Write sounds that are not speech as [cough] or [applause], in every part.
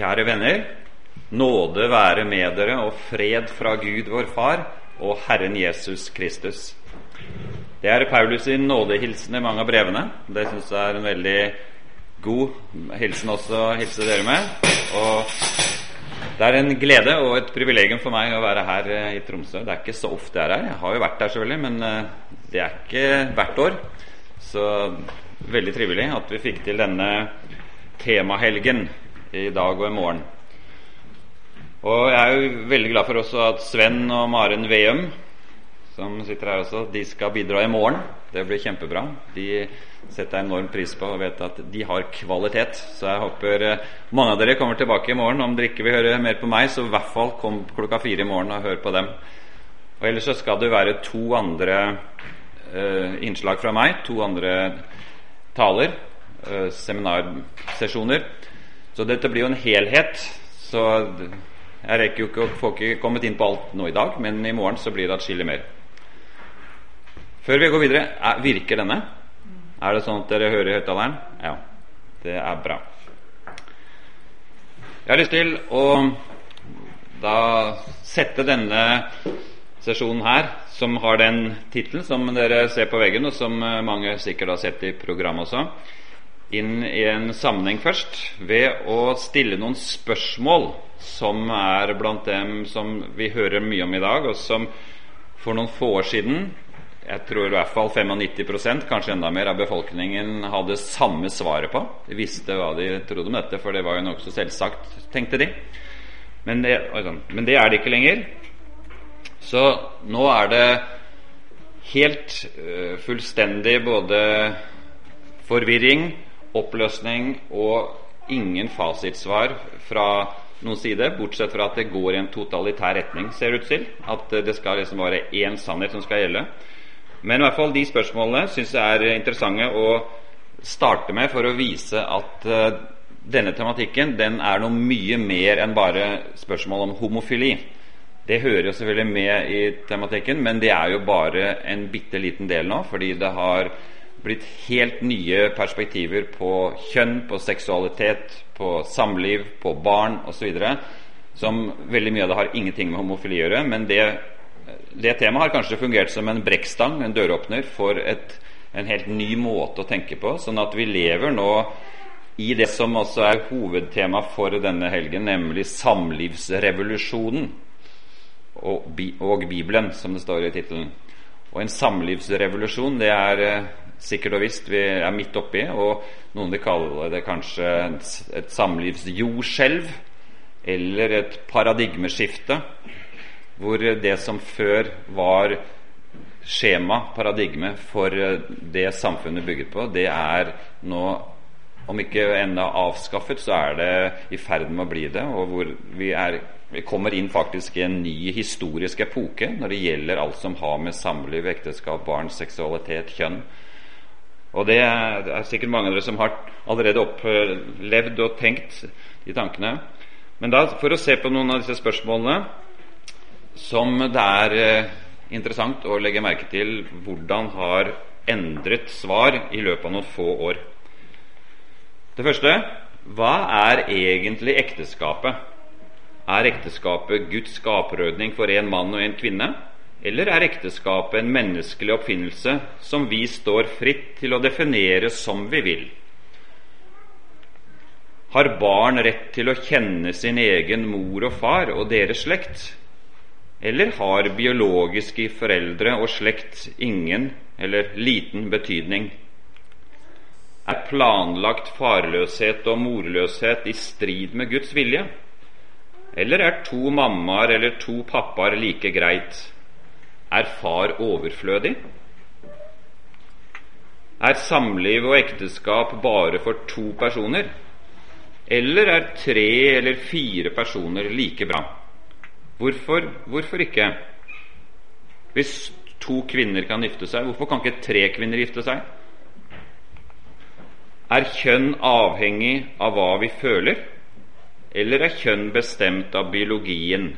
Kjære venner, nåde være med dere og fred fra Gud vår Far og Herren Jesus Kristus. Det er Paulus sin nådehilsen i mange av brevene. Det syns jeg er en veldig god hilsen også å hilse dere med. Og det er en glede og et privilegium for meg å være her eh, i Tromsø. Det er ikke så ofte jeg er her. Jeg har jo vært der, selvfølgelig, men eh, det er ikke hvert år. Så veldig trivelig at vi fikk til denne temahelgen i dag og i morgen. Og jeg er jo veldig glad for også at Sven og Maren Veum, som sitter her også, de skal bidra i morgen. Det blir kjempebra. De setter jeg enorm pris på og vet at de har kvalitet. Så jeg håper eh, mange av dere kommer tilbake i morgen. Om dere ikke vil høre mer på meg, så i hvert fall kom klokka fire i morgen og hør på dem. Og Ellers så skal det være to andre uh, innslag fra meg. To andre taler. Uh, seminarsesjoner. Så dette blir jo en helhet. Så jeg rekker jo ikke å få ikke kommet inn på alt nå i dag, men i morgen så blir det atskillig mer. Før vi går videre, er, virker denne? Er det sånn at dere hører i høyttaleren? Ja. Det er bra. Jeg har lyst til å da sette denne sesjonen her, som har den tittelen som dere ser på veggen, og som mange sikkert har sett i programmet også, inn i en sammenheng først ved å stille noen spørsmål som er blant dem som vi hører mye om i dag, og som for noen få år siden jeg tror i hvert fall 95% kanskje enda mer av befolkningen hadde samme svaret på. De visste hva de trodde om dette, for det var jo nokså selvsagt, tenkte de. Men det, men det, er det ikke lenger. Så nå er det helt uh, fullstendig både forvirring, oppløsning og ingen fasitsvar fra noen side, bortsett fra at det går i en totalitær retning, ser det ut til. At det skal liksom være én sannhet som skal gjelde. Men i hvert fall de spørsmålene syns jeg er interessante å starte med for å vise at uh, denne tematikken den er noe mye mer enn bare spørsmål om homofili. Det hører jo selvfølgelig med i tematikken, men det er jo bare en bitte liten del nå, fordi det har blitt helt nye perspektiver på kjønn, på seksualitet, på samliv, på barn osv. Som veldig mye av det har ingenting med homofili å gjøre, men det det temaet har kanskje fungert som en brekkstang, en døråpner, for et, en helt ny måte å tenke på. Sånn at vi lever nå i det som også er hovedtema for denne helgen, nemlig samlivsrevolusjonen og, og Bibelen, som det står i tittelen. Og en samlivsrevolusjon, det er eh, sikkert og visst vi er midt oppi, og noen vil kalle det kanskje et samlivsjordskjelv eller et paradigmeskifte hvor det som før var skjema, paradigme, for det samfunnet bygget på, det er nå om ikke ennå avskaffet, så er det i ferd med å bli det. Og hvor vi, er, vi kommer inn faktisk i en ny historisk epoke når det gjelder alt som har med samliv, ekteskap, barn, seksualitet, kjønn Og det er, er sikkert mange av dere som har allerede opplevd og tenkt de tankene. Men da, for å se på noen av disse spørsmålene som det er eh, interessant å legge merke til hvordan har endret svar i løpet av noen få år. Det første hva er egentlig ekteskapet? Er ekteskapet Guds skaperordning for en mann og en kvinne? Eller er ekteskapet en menneskelig oppfinnelse som vi står fritt til å definere som vi vil? Har barn rett til å kjenne sin egen mor og far og deres slekt? Eller har biologiske foreldre og slekt ingen eller liten betydning? Er planlagt farløshet og morløshet i strid med Guds vilje? Eller er to mammaer eller to pappaer like greit? Er far overflødig? Er samliv og ekteskap bare for to personer? Eller er tre eller fire personer like bra? Hvorfor, hvorfor ikke? Hvis to kvinner kan gifte seg, hvorfor kan ikke tre kvinner gifte seg? Er kjønn avhengig av hva vi føler, eller er kjønn bestemt av biologien?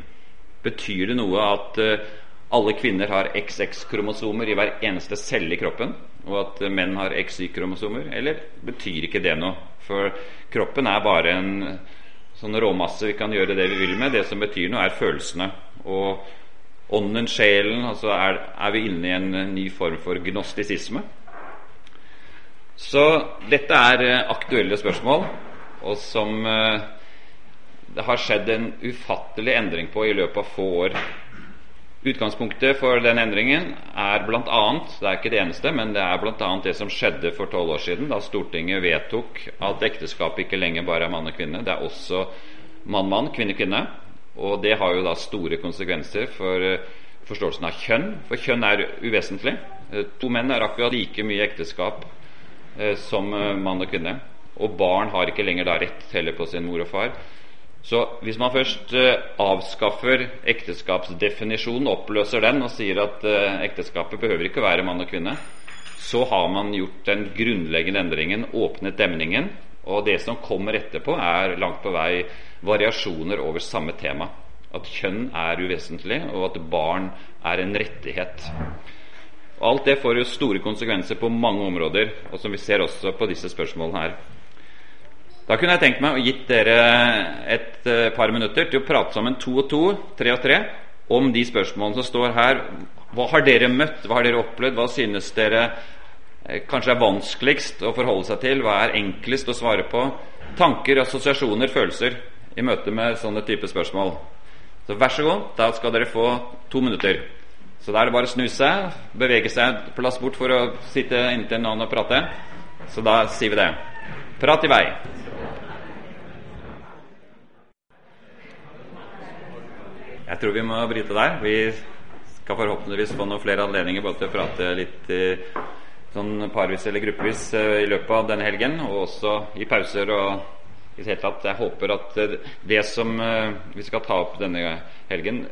Betyr det noe at uh, alle kvinner har XX-kromosomer i hver eneste celle i kroppen, og at menn har XY-kromosomer, eller betyr ikke det noe? For kroppen er bare en sånn råmasse vi kan gjøre det vi vil med. Det som betyr noe, er følelsene. Og ånden, sjelen altså er, er vi inne i en ny form for gnostisisme. Så dette er eh, aktuelle spørsmål, og som eh, det har skjedd en ufattelig endring på i løpet av få år. Utgangspunktet for den endringen er bl.a. det er ikke det eneste, men det er bl.a. det som skjedde for tolv år siden, da Stortinget vedtok at ekteskapet ikke lenger bare er mann og kvinne, det er også mann-mann, kvinne-kvinne. Og det har jo da store konsekvenser for eh, forståelsen av kjønn, for kjønn er uvesentlig. Eh, to menn er akkurat like mye ekteskap eh, som mann og kvinne. Og barn har ikke lenger da rett heller på sin mor og far. Så hvis man først eh, avskaffer ekteskapsdefinisjonen, oppløser den og sier at eh, ekteskapet behøver ikke være mann og kvinne, så har man gjort den grunnleggende endringen, åpnet demningen. Og det som kommer etterpå, er langt på vei variasjoner over samme tema. At kjønn er uvesentlig, og at barn er en rettighet. Alt det får jo store konsekvenser på mange områder, og som vi ser også på disse spørsmålene her. Da kunne jeg tenkt meg å gitt dere et uh, par minutter til å prate sammen to og to, tre og tre, om de spørsmålene som står her. Hva har dere møtt? Hva har dere opplevd? Hva synes dere eh, kanskje er vanskeligst å forholde seg til? Hva er enklest å svare på? Tanker, assosiasjoner, følelser i møte med sånne type spørsmål. Så vær så god, da skal dere få to minutter. Så da er det bare å snu seg, bevege seg plass bort for å sitte inntil noen og prate. Så da sier vi det. Prat i vei. Jeg tror vi må bryte der. Vi skal forhåpentligvis få noen flere anledninger både til å prate litt sånn parvis eller gruppevis eh, i løpet av denne helgen, og også i pauser og i det hele tatt. Jeg håper at eh, det som eh, vi skal ta opp denne helgen,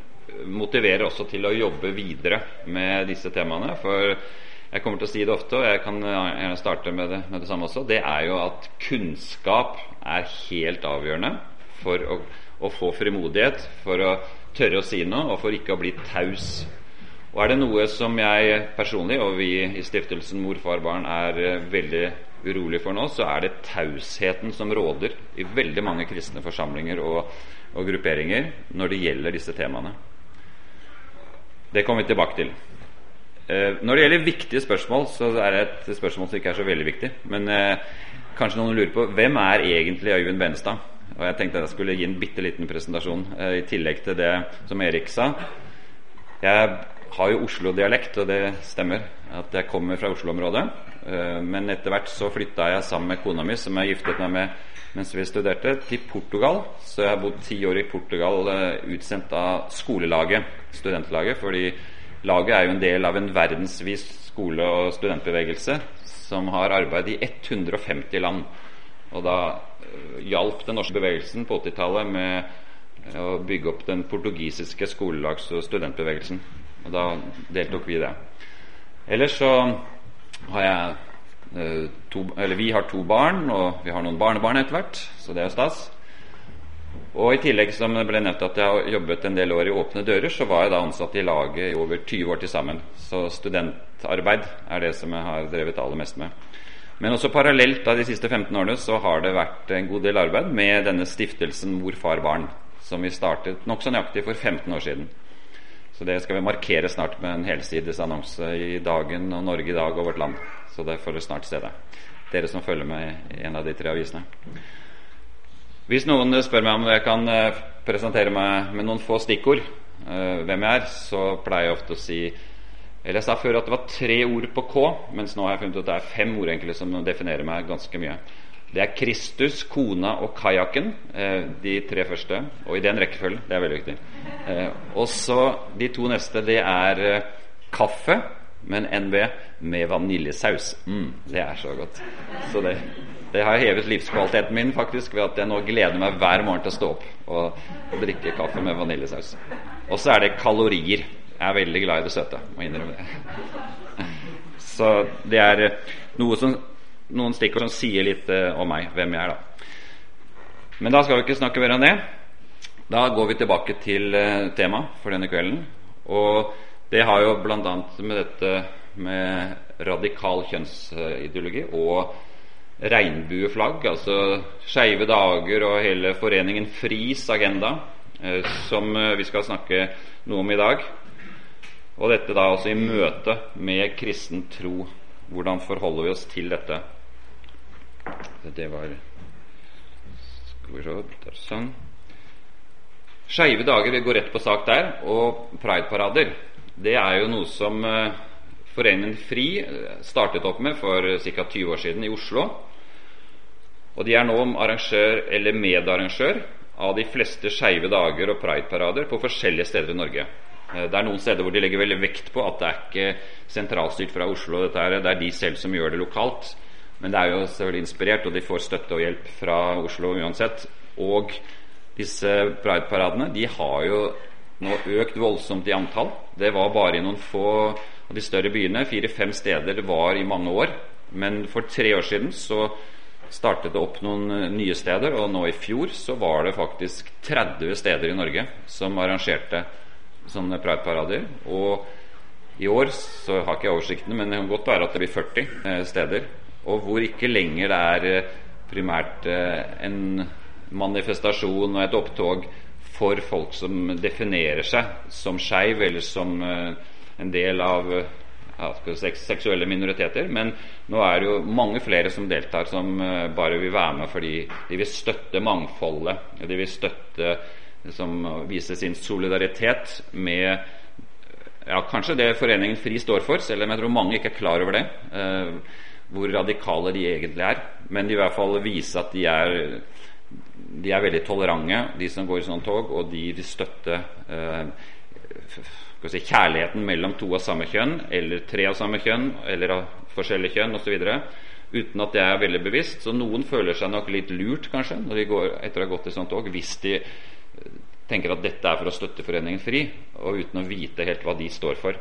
motiverer også til å jobbe videre med disse temaene. For jeg kommer til å si det ofte, og jeg kan gjerne starte med det, med det samme også. Det er jo at kunnskap er helt avgjørende for å, å få frimodighet, for å tørre å si noe, og for ikke å bli taus. Og er det noe som jeg personlig og vi i stiftelsen Mor, far, barn er uh, veldig urolig for nå, så er det tausheten som råder i veldig mange kristne forsamlinger og, og grupperinger når det gjelder disse temaene. Det kommer vi tilbake til. Eh, når det gjelder viktige spørsmål, så er det et spørsmål som ikke er så veldig viktig. Men eh, kanskje noen lurer på hvem er egentlig Øyvind Benestad? Og Jeg tenkte jeg skulle gi en bitte liten presentasjon eh, i tillegg til det som Erik sa. Jeg har jo Oslo-dialekt, og det stemmer at jeg kommer fra Oslo-området. Eh, men etter hvert så flytta jeg sammen med kona mi, som jeg giftet meg med mens vi studerte, til Portugal. Så jeg har bodd ti år i Portugal eh, utsendt av skolelaget, studentlaget. Fordi laget er jo en del av en verdensvis skole- og studentbevegelse som har arbeid i 150 land. Og da hjalp den norske bevegelsen på 80-tallet med å bygge opp den portugisiske skolelags- og studentbevegelsen. Og da deltok vi i det. Ellers så har jeg eh, to, eller vi har to barn, og vi har noen barnebarn etter hvert, så det er jo stas. Og i tillegg som det ble nevnt at jeg har jobbet en del år i Åpne dører, så var jeg da ansatt i laget i over 20 år til sammen. Så studentarbeid er det som jeg har drevet aller mest med. Men også parallelt da de siste 15 årene så har det vært en god del arbeid med denne stiftelsen Mor, far, barn, som vi startet nokså nøyaktig for 15 år siden. Så det skal vi markere snart med en helsides annonse i Dagen og Norge i dag og Vårt Land. Så det får dere snart se det. Dere som følger med i en av de tre avisene. Hvis noen spør meg om jeg kan eh, presentere meg med noen få stikkord, eh, hvem jeg er, så pleier jeg ofte å si Jeg sa før at det var tre ord på K, mens nå har jeg funnet ut at det er fem ord egentlig som definerer meg ganske mye. Det er Kristus, kona og kajakken. Eh, de tre første. Og i den rekkefølgen. Det er veldig viktig. Eh, og så de to neste, det er eh, kaffe, men NB med vaniljesaus. Mm, det er så godt. Så det, det har hevet livskvaliteten min faktisk ved at jeg nå gleder meg hver morgen til å stå opp og drikke kaffe med vaniljesaus. Og så er det kalorier. Jeg er veldig glad i det søte, må innrømme det. [laughs] Så det er eh, noe som, noen stikkord som sier litt uh, om meg, hvem jeg er, da. Men da skal vi ikke snakke mer om det. Da går vi tilbake til uh, temaet for denne kvelden. Og det har jo bl.a. med dette med radikal kjønnsideologi og regnbueflagg, altså Skeive dager og hele foreningen FRIs agenda, eh, som eh, vi skal snakke noe om i dag. Og dette da altså i møte med kristen tro. Hvordan forholder vi oss til dette? Det var vi Sånn. Skeive dager, vi går rett på sak der. Og prideparader, det er jo noe som eh, Foreningen FRI startet opp med for ca. 20 år siden i Oslo. Og de er nå arrangør eller medarrangør av de fleste skeive dager og prideparader på forskjellige steder i Norge. Eh, det er noen steder hvor de legger veldig vekt på at det er ikke sentralstyrt fra Oslo. Dette det er de selv som gjør det lokalt. Men det er jo selvfølgelig inspirert, og de får støtte og hjelp fra Oslo uansett. Og disse prideparadene de har jo nå økt voldsomt i antall. Det var bare i noen få av de større byene. Fire-fem steder var i mange år. Men for tre år siden så startet det opp noen eh, nye steder, og nå i fjor så var det faktisk 30 steder i Norge som arrangerte sånne prideparader. Og i år så har ikke jeg oversiktene, men det kan godt være at det blir 40 eh, steder. Og hvor ikke lenger det er eh, primært en manifestasjon og et opptog for folk som definerer seg som skeiv, eller som en del av seksuelle minoriteter. Men nå er det jo mange flere som deltar, som bare vil være med fordi de vil støtte mangfoldet. De vil støtte som viser sin solidaritet med ja, kanskje det Foreningen FRI står for, selv om jeg tror mange ikke er klar over det. Eh, hvor radikale de egentlig er. Men de i hvert fall viser at de er, de er veldig tolerante, de som går i sånne tog, og de vil støtte uh, si, kjærligheten mellom to av samme kjønn, eller tre av samme kjønn, eller av forskjellige kjønn osv. Uten at det er veldig bevisst. Så noen føler seg nok litt lurt, kanskje, når de går, etter å ha gått i sånt tog, hvis de eh, tenker at dette er for å støtte Foreningen FRI, og uten å vite helt hva de står for.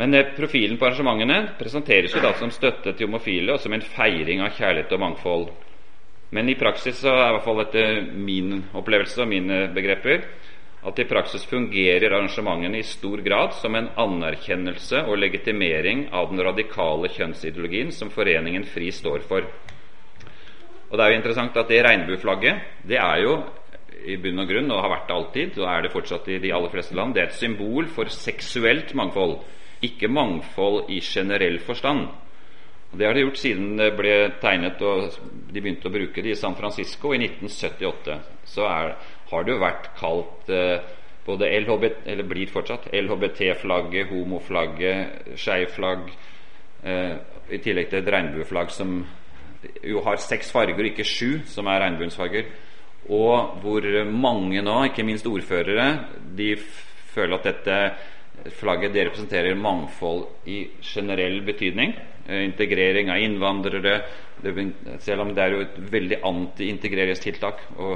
Men eh, profilen på arrangementene presenteres jo da som støtte til homofile og som en feiring av kjærlighet og mangfold. Men i praksis så er i hvert fall etter min opplevelse og mine begreper at i praksis fungerer arrangementene i stor grad som en anerkjennelse og legitimering av den radikale kjønnsideologien som Foreningen FRI står for. Og Det er jo interessant at det regnbueflagget det er jo i bunn og grunn, og har vært det alltid, og er det fortsatt i de aller fleste land, det er et symbol for seksuelt mangfold, ikke mangfold i generell forstand. Det har de gjort siden det ble tegnet og de begynte å bruke det i San Francisco i 1978. Så er, har det jo vært kalt eh, både LHBT, eller blir fortsatt LHBT-flagget, homoflagget, skeivflagg, eh, i tillegg til et regnbueflagg som jo har seks farger, ikke sju, som er regnbuens farger. Og hvor mange nå, ikke minst ordførere, de føler at dette flagget det representerer mangfold i generell betydning. Eh, integrering av innvandrere. Selv om det er jo et veldig anti-integreringstiltak å,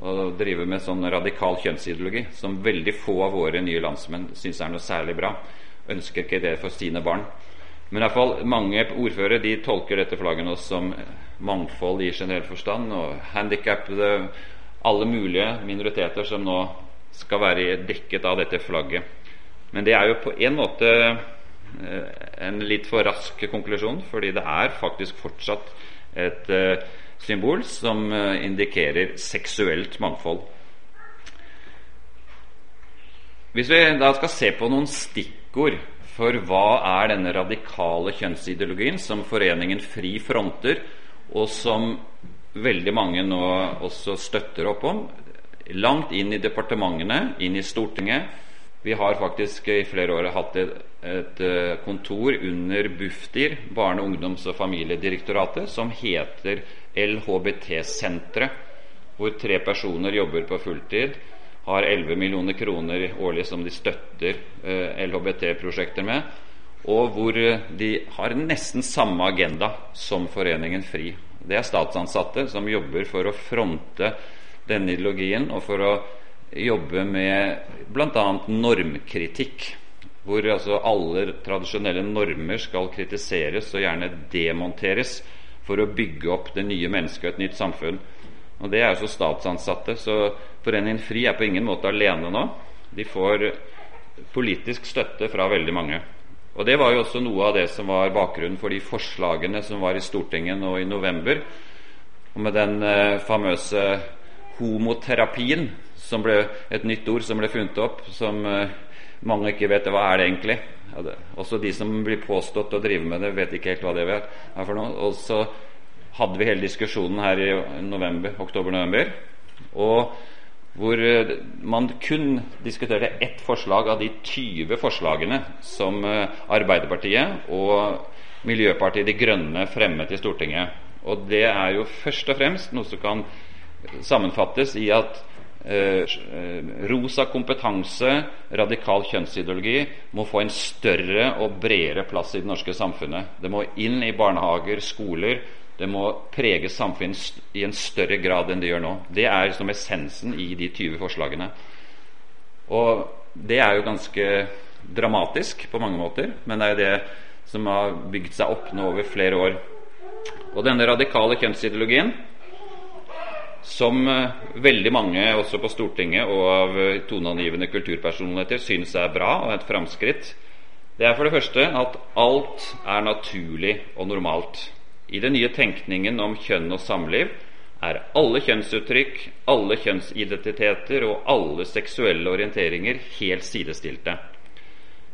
å, drive med sånn radikal kjønnsideologi, som veldig få av våre nye landsmenn syns er noe særlig bra. Ønsker ikke det for sine barn. Men i hvert fall mange ordførere de tolker dette flagget nå som mangfold i generell forstand, og handikappede, alle mulige minoriteter som nå skal være dekket av dette flagget. Men det er jo på en måte Eh, en litt for rask konklusjon, fordi det er faktisk fortsatt et uh, symbol som uh, indikerer seksuelt mangfold. Hvis vi da skal se på noen stikkord for hva er denne radikale kjønnsideologien som Foreningen FRI fronter, og som veldig mange nå også støtter opp om, langt inn i departementene, inn i Stortinget, vi har faktisk i flere år hatt et, et eh, kontor under Bufdir, Barne-, ungdoms- og familiedirektoratet, som heter LHBT-senteret, hvor tre personer jobber på fulltid, har 11 millioner kroner årlig som de støtter eh, LHBT-prosjekter med, og hvor de har nesten samme agenda som Foreningen FRI. Det er statsansatte som jobber for å fronte denne ideologien og for å jobbe med bl.a. normkritikk. Hvor altså alle tradisjonelle normer skal kritiseres og gjerne demonteres for å bygge opp det nye mennesket og et nytt samfunn. Og Det er jo så statsansatte, så Foreningen FRI er på ingen måte alene nå. De får politisk støtte fra veldig mange. Og Det var jo også noe av det som var bakgrunnen for de forslagene som var i Stortinget nå i november. Og med den eh, famøse homoterapien, som ble et nytt ord som ble funnet opp, som eh, mange ikke vet hva er det egentlig. Ja, det, også de som blir påstått å drive med det, vet ikke helt hva det er for noe. Og så hadde vi hele diskusjonen her i oktober-november. Og hvor eh, man kun diskuterte ett forslag av de 20 forslagene som eh, Arbeiderpartiet og Miljøpartiet De Grønne fremmet i Stortinget. Og det er jo først og fremst noe som kan sammenfattes i at eh, rosa kompetanse, radikal kjønnsideologi, må få en større og bredere plass i det norske samfunnet. Det må inn i barnehager, skoler, det må prege samfunnet i en større grad enn det gjør nå. Det er som essensen i de 20 forslagene. Og det er jo ganske dramatisk på mange måter, men det er jo det som har bygd seg opp nå over flere år. Og denne radikale kjønnsideologien, som eh, veldig mange også på Stortinget og av eh, toneangivende kulturpersonligheter syns er bra og et framskritt, det er for det første at alt er naturlig og normalt. I den nye tenkningen om kjønn og samliv er alle kjønnsuttrykk, alle kjønnsidentiteter og alle seksuelle orienteringer helt sidestilte.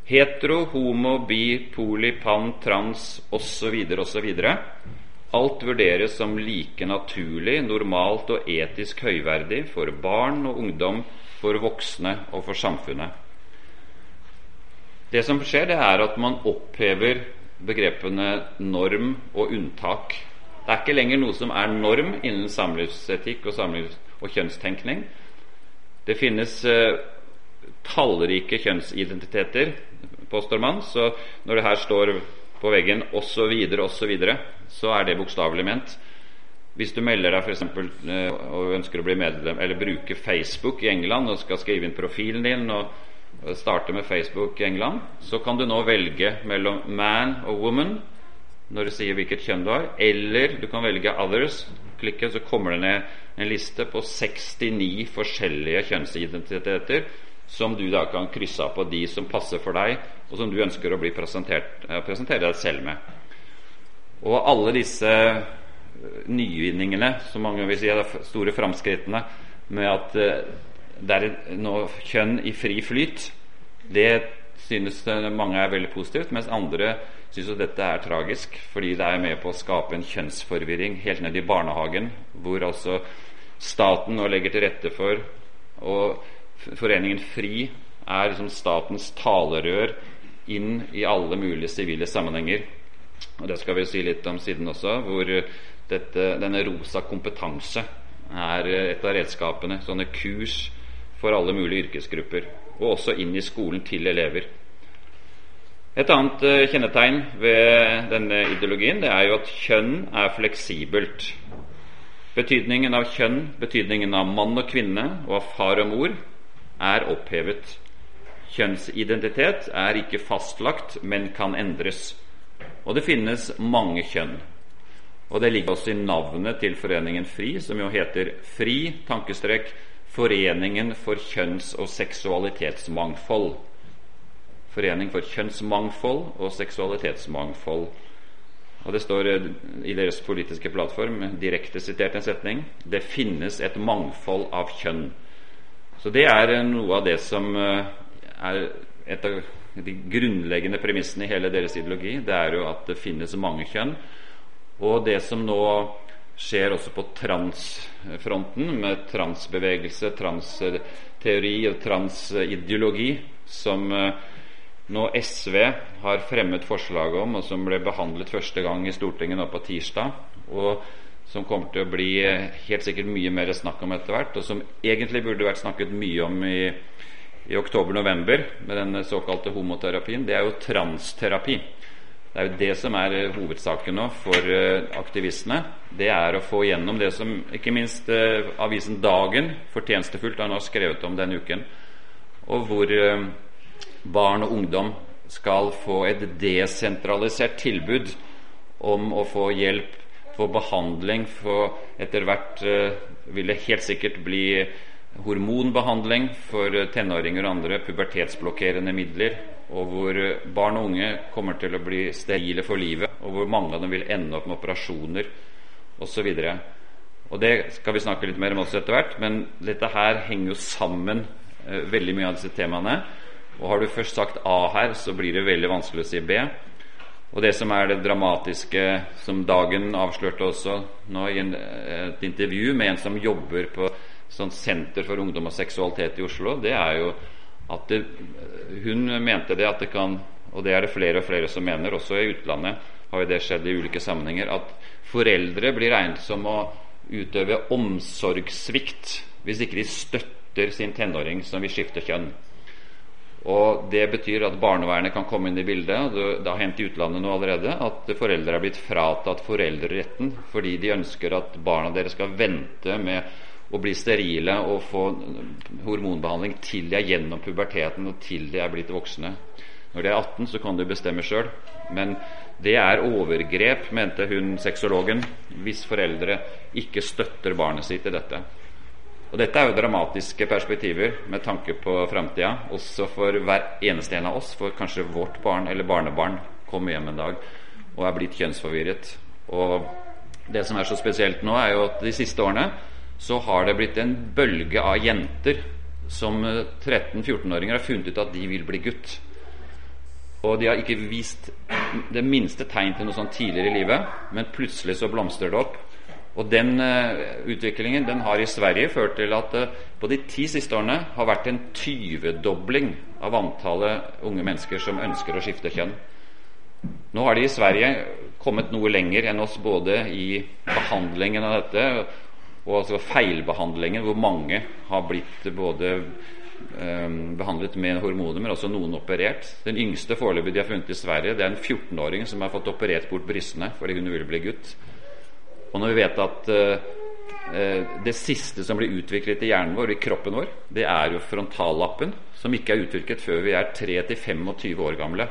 Hetero, homo, bi, poli, pan, trans osv. osv. Alt vurderes som like naturlig, normalt og etisk høyverdig for barn og ungdom, for voksne og for samfunnet. Det som skjer, det er at man opphever begrepene norm og unntak. Det er ikke lenger noe som er norm innen samlivsetikk og, samlivs og kjønnstenkning. Det finnes eh, tallrike kjønnsidentiteter, påstår man. Så når det her står på veggen osv., osv., så, så er det bokstavelig ment. Hvis du melder deg eksempel, eh, og ønsker å bli medlem eller bruke Facebook i England og skal skrive inn profilen din og starte med Facebook i England, så kan du nå velge mellom man og woman når du sier hvilket kjønn du har, eller du kan velge others. Klikke, så kommer det ned en liste på 69 forskjellige kjønnsidentiteter som du da kan krysse av på de som passer for deg, og som du ønsker å bli eh, presentere deg selv med. Og alle disse eh, nyvinningene, som mange vil si er de store framskrittene, med at eh, det er nå kjønn i fri flyt. Det synes mange er veldig positivt, mens andre syns jo dette er tragisk, fordi det er med på å skape en kjønnsforvirring helt ned i barnehagen, hvor altså staten nå legger til rette for og Foreningen FRI er liksom statens talerør inn i alle mulige sivile sammenhenger. Og Det skal vi si litt om siden også, hvor dette, denne rosa kompetanse er et av redskapene. Sånne kurs for alle mulige yrkesgrupper, og også inn i skolen til elever. Et annet uh, kjennetegn ved denne ideologien det er jo at kjønn er fleksibelt. Betydningen av kjønn, betydningen av mann og kvinne og av far og mor er opphevet. Kjønnsidentitet er ikke fastlagt, men kan endres. Og det finnes mange kjønn. Og det ligger også i navnet til Foreningen FRI, som jo heter FRI tankestrek Foreningen for kjønns- og seksualitetsmangfold. Forening for kjønnsmangfold og seksualitetsmangfold. Og Det står eh, i deres politiske plattform direkte sitert en setning det finnes et mangfold av kjønn. Så det er eh, noe av det som eh, er et av de grunnleggende premissene i hele deres ideologi. Det er jo at det finnes mange kjønn. Og det som nå skjer også på transfronten, med transbevegelse, transteori og transideologi, som eh, nå SV har fremmet forslag om, og som ble behandlet første gang i Stortinget nå på tirsdag. og som kommer til å bli eh, helt sikkert mye mer snakk om etter hvert, og som egentlig burde vært snakket mye om i, i oktober-november med den såkalte homoterapien, det er jo transterapi. Det er jo det som er eh, hovedsaken nå for uh, aktivistene. Det er å få gjennom det som ikke minst uh, avisen Dagen fortjenestefullt har nå skrevet om denne uken, og hvor barn og ungdom skal få et desentralisert tilbud om å få hjelp, få behandling, få etter hvert vil det helt sikkert bli hormonbehandling for tenåringer og andre, pubertetsblokkerende midler, og hvor barn og unge kommer til å bli sterile for livet, og hvor mange av dem vil ende opp med operasjoner osv. Og Det skal vi snakke litt mer om også etter hvert, men dette her henger jo sammen eh, veldig mye av disse temaene. Og har du først sagt A her, så blir det veldig vanskelig å si B. Og det som er det dramatiske, som Dagen avslørte også nå i en, et intervju med en som jobber på sånn Senter for ungdom og seksualitet i Oslo, det er jo at det, hun mente det at det kan Og det er det flere og flere som mener, også i utlandet har jo det skjedd i ulike sammenhenger, at foreldre blir regnet som å utøve omsorgssvikt hvis ikke de støtter sin tenåring som vil skifte kjønn. Og Det betyr at barnevernet kan komme inn i bildet. Det har hendt i utlandet nå allerede at foreldre er blitt fratatt foreldreretten fordi de ønsker at barna deres skal vente med å bli sterile og få hormonbehandling til de er gjennom puberteten og til de er blitt voksne. Når de er 18, så kan de bestemme sjøl. Men det er overgrep, mente hun sexologen, hvis foreldre ikke støtter barnet sitt i dette. Og Dette er jo dramatiske perspektiver med tanke på framtida, også for hver eneste en av oss. For kanskje vårt barn eller barnebarn kommer hjem en dag og er blitt kjønnsforvirret. Og Det som er så spesielt nå, er jo at de siste årene så har det blitt en bølge av jenter som 13-14-åringer har funnet ut at de vil bli gutt. Og de har ikke vist det minste tegn til noe sånt tidligere i livet, men plutselig så blomstrer det opp. Og den uh, utviklingen den har i Sverige ført til at uh, på de ti siste årene har vært en tyvedobling av antallet unge mennesker som ønsker å skifte kjønn. Nå har de i Sverige kommet noe lenger enn oss både i behandlingen av dette og altså feilbehandlingen, hvor mange har blitt både eh, behandlet med hormoner, men også noen operert. Den yngste foreløpig de har funnet i Sverige, det er en 14-åring som har fått operert bort brystene fordi hun ville bli gutt. Og når vi vet at eh, det siste som blir utviklet i hjernen vår, i kroppen vår, det er jo frontallappen, som ikke er utviklet før vi er 3-25 år gamle.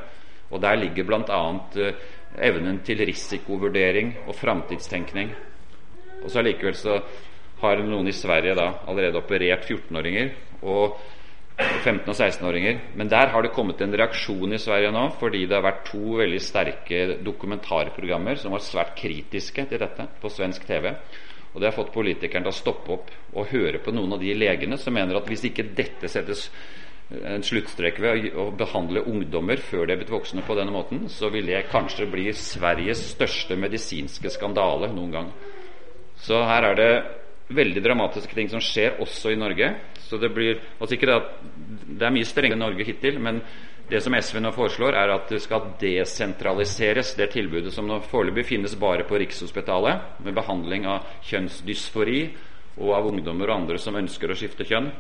Og der ligger bl.a. Eh, evnen til risikovurdering og framtidstenkning. Og så allikevel så har noen i Sverige da allerede operert 14-åringer og 15- og 16-åringer. Men der har det kommet en reaksjon i Sverige nå fordi det har vært to veldig sterke dokumentarprogrammer som var svært kritiske til dette på svensk TV. Og det har fått politikerne til å stoppe opp og høre på noen av de legene som mener at hvis ikke dette settes en sluttstrek ved å behandle ungdommer før de er blitt voksne på denne måten, så vil det kanskje bli Sveriges største medisinske skandale noen gang. Så her er det veldig dramatiske ting som skjer også i Norge. Så det blir altså ikke det, at det er mye strengere enn Norge hittil, men det som SV nå foreslår, er at det skal desentraliseres, det tilbudet som nå foreløpig finnes bare på Rikshospitalet, med behandling av kjønnsdysfori og av ungdommer og andre som ønsker å skifte kjønn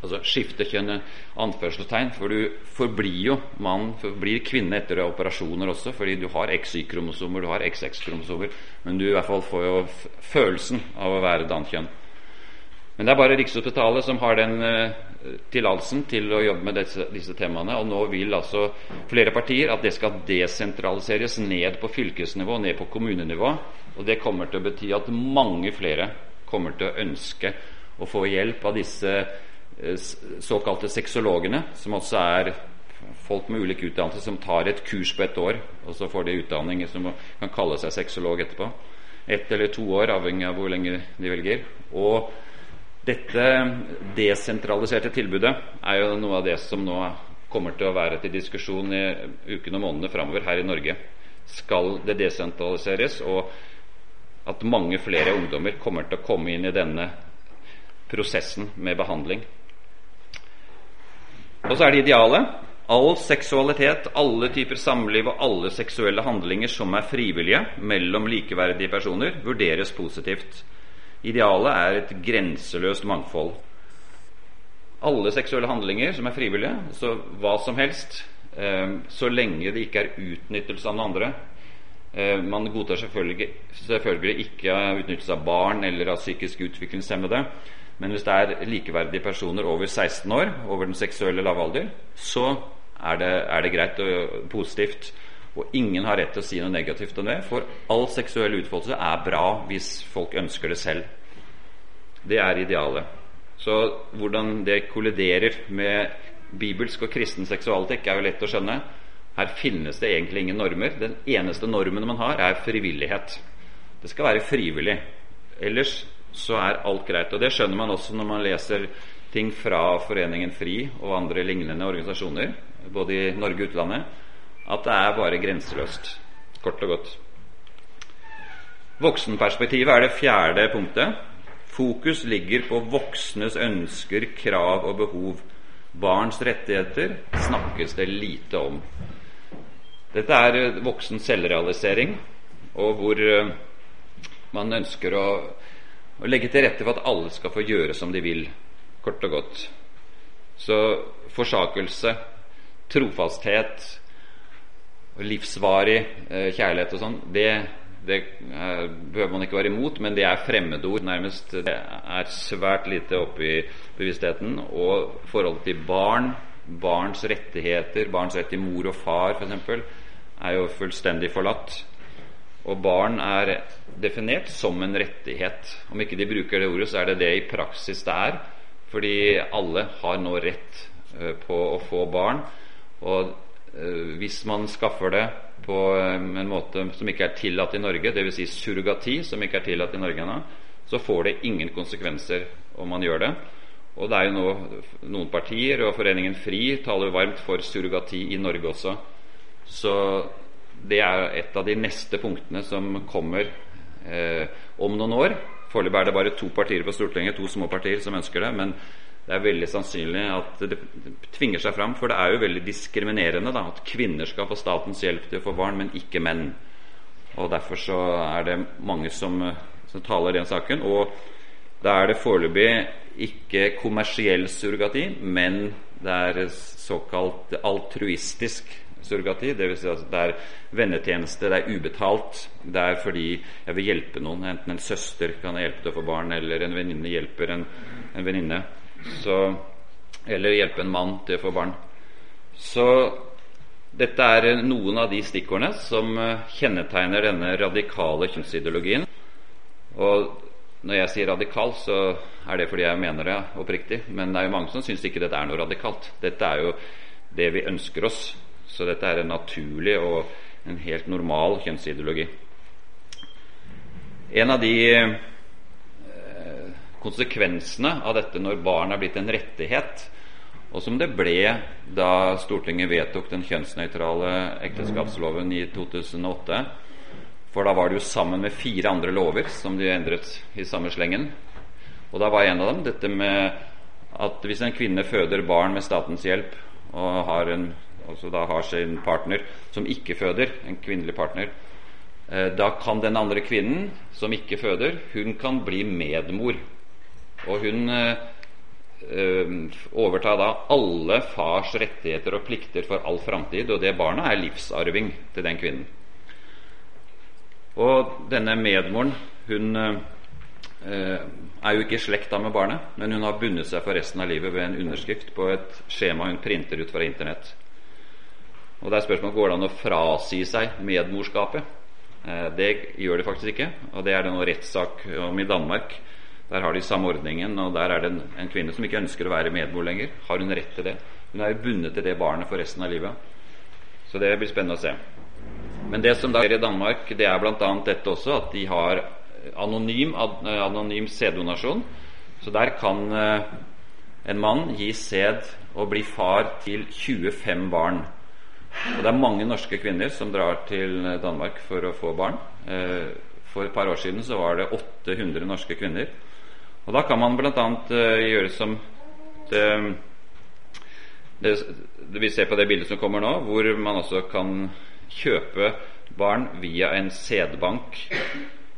altså skifte kjønn anførselstegn, for du forblir jo mann, forblir kvinne etter operasjoner også, fordi du har XY-kromosomer, du har XX-kromosomer, men du i hvert fall får jo følelsen av å være et annet kjønn. Men det er bare Rikshospitalet som har den uh, tillatelsen til å jobbe med disse, disse, temaene. Og nå vil altså flere partier at det skal desentraliseres ned på fylkesnivå, ned på kommunenivå. Og det kommer til å bety at mange flere kommer til å ønske å få hjelp av disse såkalte sexologene, som også er folk med ulik utdannelse som tar et kurs på ett år, og så får de utdanning som kan kalle seg sexolog etterpå. Ett eller to år, avhengig av hvor lenge de velger. Og dette desentraliserte tilbudet er jo noe av det som nå kommer til å være til diskusjon i ukene og månedene framover her i Norge. Skal det desentraliseres, og at mange flere ungdommer kommer til å komme inn i denne prosessen med behandling? Og så er det idealet. All seksualitet, alle typer samliv og alle seksuelle handlinger som er frivillige mellom likeverdige personer, vurderes positivt. Idealet er et grenseløst mangfold. Alle seksuelle handlinger som er frivillige, så hva som helst, eh, så lenge det ikke er utnyttelse av den andre. Eh, man godtar selvfølgelig, selvfølgelig ikke utnyttelse av barn eller av psykisk utviklingshemmede. Men hvis det er likeverdige personer over 16 år, over den seksuelle lavalder, så er det, er det greit og positivt. Og ingen har rett til å si noe negativt om det, for all seksuell utfoldelse er bra hvis folk ønsker det selv. Det er idealet. Så hvordan det kolliderer med bibelsk og kristen seksualitet, er jo lett å skjønne. Her finnes det egentlig ingen normer. Den eneste normen man har, er frivillighet. Det skal være frivillig. Ellers så er alt greit. Og det skjønner man også når man leser ting fra Foreningen FRI og andre lignende organisasjoner, både i Norge og utlandet, at det er bare grenseløst. Kort og godt. Voksenperspektivet er det fjerde punktet. Fokus ligger på voksnes ønsker, krav og behov. Barns rettigheter snakkes det lite om. Dette er eh, voksen selvrealisering, og hvor eh, man ønsker å, å legge til rette for at alle skal få gjøre som de vil, kort og godt. Så forsakelse, trofasthet, livsvarig eh, kjærlighet og sånn, det det er, behøver man ikke være imot, men det er fremmedord, nærmest. Det er svært lite oppe i bevisstheten. Og forholdet til barn, barns rettigheter, barns rett til mor og far f.eks., er jo fullstendig forlatt. Og barn er definert som en rettighet. Om ikke de bruker det ordet, så er det det i praksis det er. Fordi alle har nå rett uh, på å få barn. Og uh, hvis man skaffer det på um, en måte som ikke er tillatt i Norge, dvs. Si surrogati, som ikke er tillatt i Norge ennå, så får det ingen konsekvenser om man gjør det. Og det er jo nå noen partier, og Foreningen FRI taler varmt for surrogati i Norge også. Så det er et av de neste punktene som kommer eh, om noen år. Foreløpig er det bare to partier på Stortinget, to små partier, som ønsker det. Men det er veldig sannsynlig at det tvinger seg fram, for det er jo veldig diskriminerende da, at kvinner skal få statens hjelp til å få barn, men ikke menn. Og Derfor så er det mange som, som taler den saken. Og da er det foreløpig ikke kommersiell surrogati, men det er såkalt altruistisk surrogati. Dvs. Si at det er vennetjeneste, det er ubetalt. Det er fordi jeg vil hjelpe noen. Enten en søster kan hjelpe til å få barn, eller en venninne hjelper en, en venninne eller hjelpe en mann til å få barn. Så dette er noen av de stikkordene som eh, kjennetegner denne radikale kjønnsideologien. Og når jeg sier radikal, så er det fordi jeg mener det oppriktig. Men det er jo mange som syns ikke dette er noe radikalt. Dette er jo det vi ønsker oss. Så dette er en naturlig og en helt normal kjønnsideologi. En av de konsekvensene av dette når barn er blitt en rettighet, og som det ble da Stortinget vedtok den kjønnsnøytrale ekteskapsloven i 2008. For da var det jo sammen med fire andre lover som de endret i samme slengen. Og da var en av dem dette med at hvis en kvinne føder barn med statens hjelp, og har en, altså da har sin partner som ikke føder, en kvinnelig partner, eh, da kan den andre kvinnen som ikke føder, hun kan bli medmor og hun øh, overtar da alle fars rettigheter og plikter for all framtid, og det barnet er livsarving til den kvinnen. Og denne medmoren hun er jo ikke i slekta med barnet, men hun har bundet seg for resten av livet ved en underskrift på et skjema hun printer ut fra Internett. Og det er spørsmålet går det an å frasi seg medmorskapet. Eh, det gjør det faktisk ikke, og det er det noe rettssak om i Danmark. Der har de samme ordningen, og der er det en, en, kvinne som ikke ønsker å være medmor lenger. Har hun rett til det? Hun er jo bundet til det barnet for resten av livet. Så det blir spennende å se. Men det som da skjer i Danmark, det er bl.a. dette også, at de har anonym, anonym sæddonasjon. Så der kan eh, en mann gi sæd og bli far til 25 barn. Og det er mange norske kvinner som drar til Danmark for å få barn. Eh, for et par år siden så var det 800 norske kvinner og Da kan man bl.a. Eh, gjøre som det, det, Vi ser på det bildet som kommer nå, hvor man også kan kjøpe barn via en sædbank.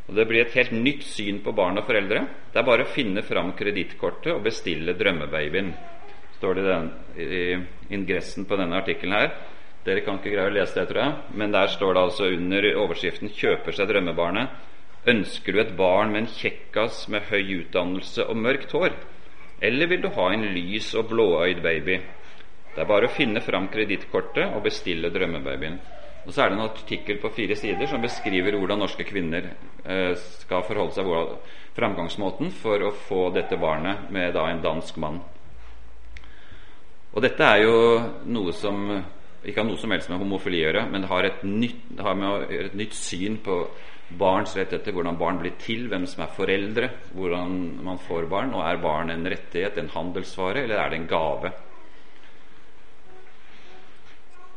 Og Det blir et helt nytt syn på barn og foreldre. Det er bare å finne fram kredittkortet og bestille drømmebabyen, står det i, i ingressen på denne artikkelen her. Dere kan ikke greie å lese det, tror jeg, men der står det altså under overskriften 'Kjøper seg drømmebarnet'. Ønsker du et barn med en kjekkas med høy utdannelse og mørkt hår? Eller vil du ha en lys og blåøyd baby? Det er bare å finne fram kredittkortet og bestille drømmebabyen. Og så er det en artikkel på fire sider som beskriver hvordan norske kvinner eh, skal forholde seg til framgangsmåten for å få dette barnet med da en dansk mann. Og dette er jo noe som ikke har noe som helst med homofili å gjøre, men det har, et nytt, det har med et nytt syn på barns rettigheter, hvordan barn blir til, hvem som er foreldre, hvordan man får barn. Og er barn en rettighet, en handelsvare, eller er det en gave?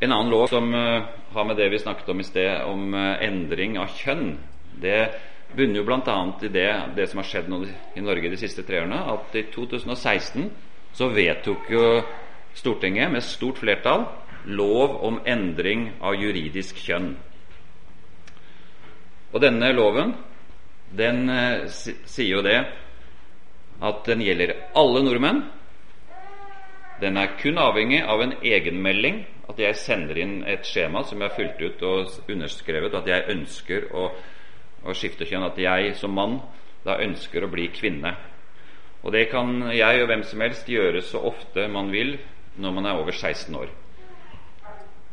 En annen lov som uh, har med det vi snakket om i sted, om uh, endring av kjønn, det bunner jo bl.a. i det, det, som har skjedd i Norge de siste tre årene, at i 2016 så vedtok jo Stortinget med stort flertall lov om endring av juridisk kjønn. Og denne loven den eh, sier jo det at den gjelder alle nordmenn. Den er kun avhengig av en egenmelding, at jeg sender inn et skjema som jeg har fylt ut og underskrevet, at jeg ønsker å, å skifte kjønn, at jeg som mann da ønsker å bli kvinne. Og det kan jeg og hvem som helst gjøre så ofte man vil når man er over 16 år.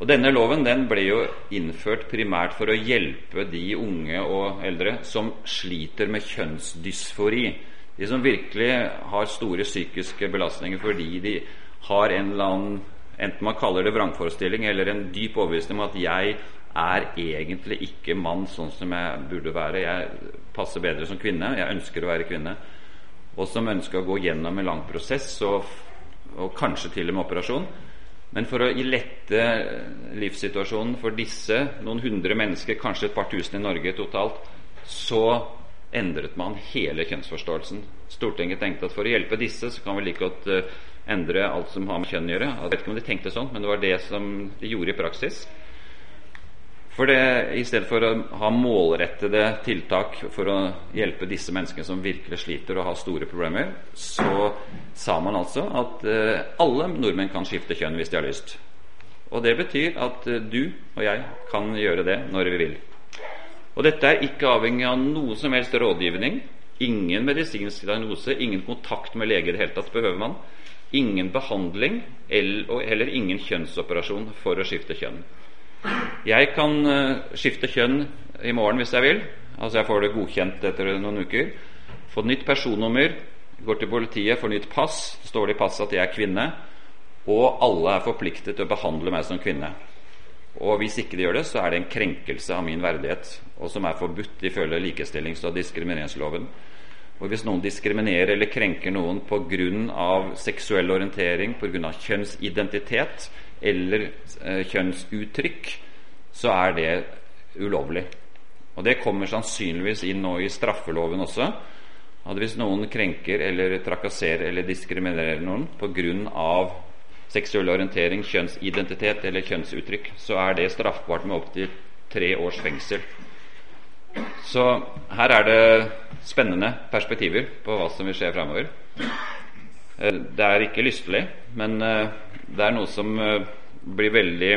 Og Denne loven den ble jo innført primært for å hjelpe de unge og eldre som sliter med kjønnsdysfori. De som virkelig har store psykiske belastninger fordi de har en eller annen Enten man kaller det vrangforestilling eller en dyp overbevisning om at 'jeg er egentlig ikke mann sånn som jeg burde være'. 'Jeg passer bedre som kvinne. Jeg ønsker å være kvinne.' Og som ønsker å gå gjennom en lang prosess og, og kanskje til og med operasjon men for å lette livssituasjonen for disse noen hundre mennesker, kanskje et par tusen i Norge totalt, så endret man hele kjønnsforståelsen. Stortinget tenkte at for å hjelpe disse, så kan vi like godt uh, endre alt som har med kjønn å gjøre. Jeg vet ikke om de tenkte sånn, men det var det som de gjorde i praksis. For det, I stedet for å ha målrettede tiltak for å hjelpe disse menneskene som virkelig sliter og har store problemer, så sa man altså at eh, alle nordmenn kan skifte kjønn hvis de har lyst. Og det betyr at eh, du og jeg kan gjøre det når vi vil. Og dette er ikke avhengig av noe som helst rådgivning. Ingen medisinsk diagnose, ingen kontakt med lege i det hele tatt behøver man. Ingen behandling og heller ingen kjønnsoperasjon for å skifte kjønn. Jeg kan uh, skifte kjønn i morgen hvis jeg vil. Altså Jeg får det godkjent etter noen uker. Få nytt personnummer. Går til politiet, får nytt pass. Står det i passet at jeg er kvinne. Og alle er forpliktet til å behandle meg som kvinne. Og hvis ikke de gjør det, så er det en krenkelse av min verdighet, og som er forbudt ifølge likestillings- og diskrimineringsloven. Og hvis noen diskriminerer eller krenker noen pga. seksuell orientering, pga. kjønnsidentitet, eller eh, kjønnsuttrykk, så er det ulovlig. Og Det kommer sannsynligvis inn nå i straffeloven også. At hvis noen krenker eller trakasserer eller diskriminerer noen pga. seksuell orientering, kjønnsidentitet eller kjønnsuttrykk, så er det straffbart med opptil tre års fengsel. Så her er det spennende perspektiver på hva som vil skje framover. Eh, det er ikke lystelig, men eh, det er noe som eh, blir veldig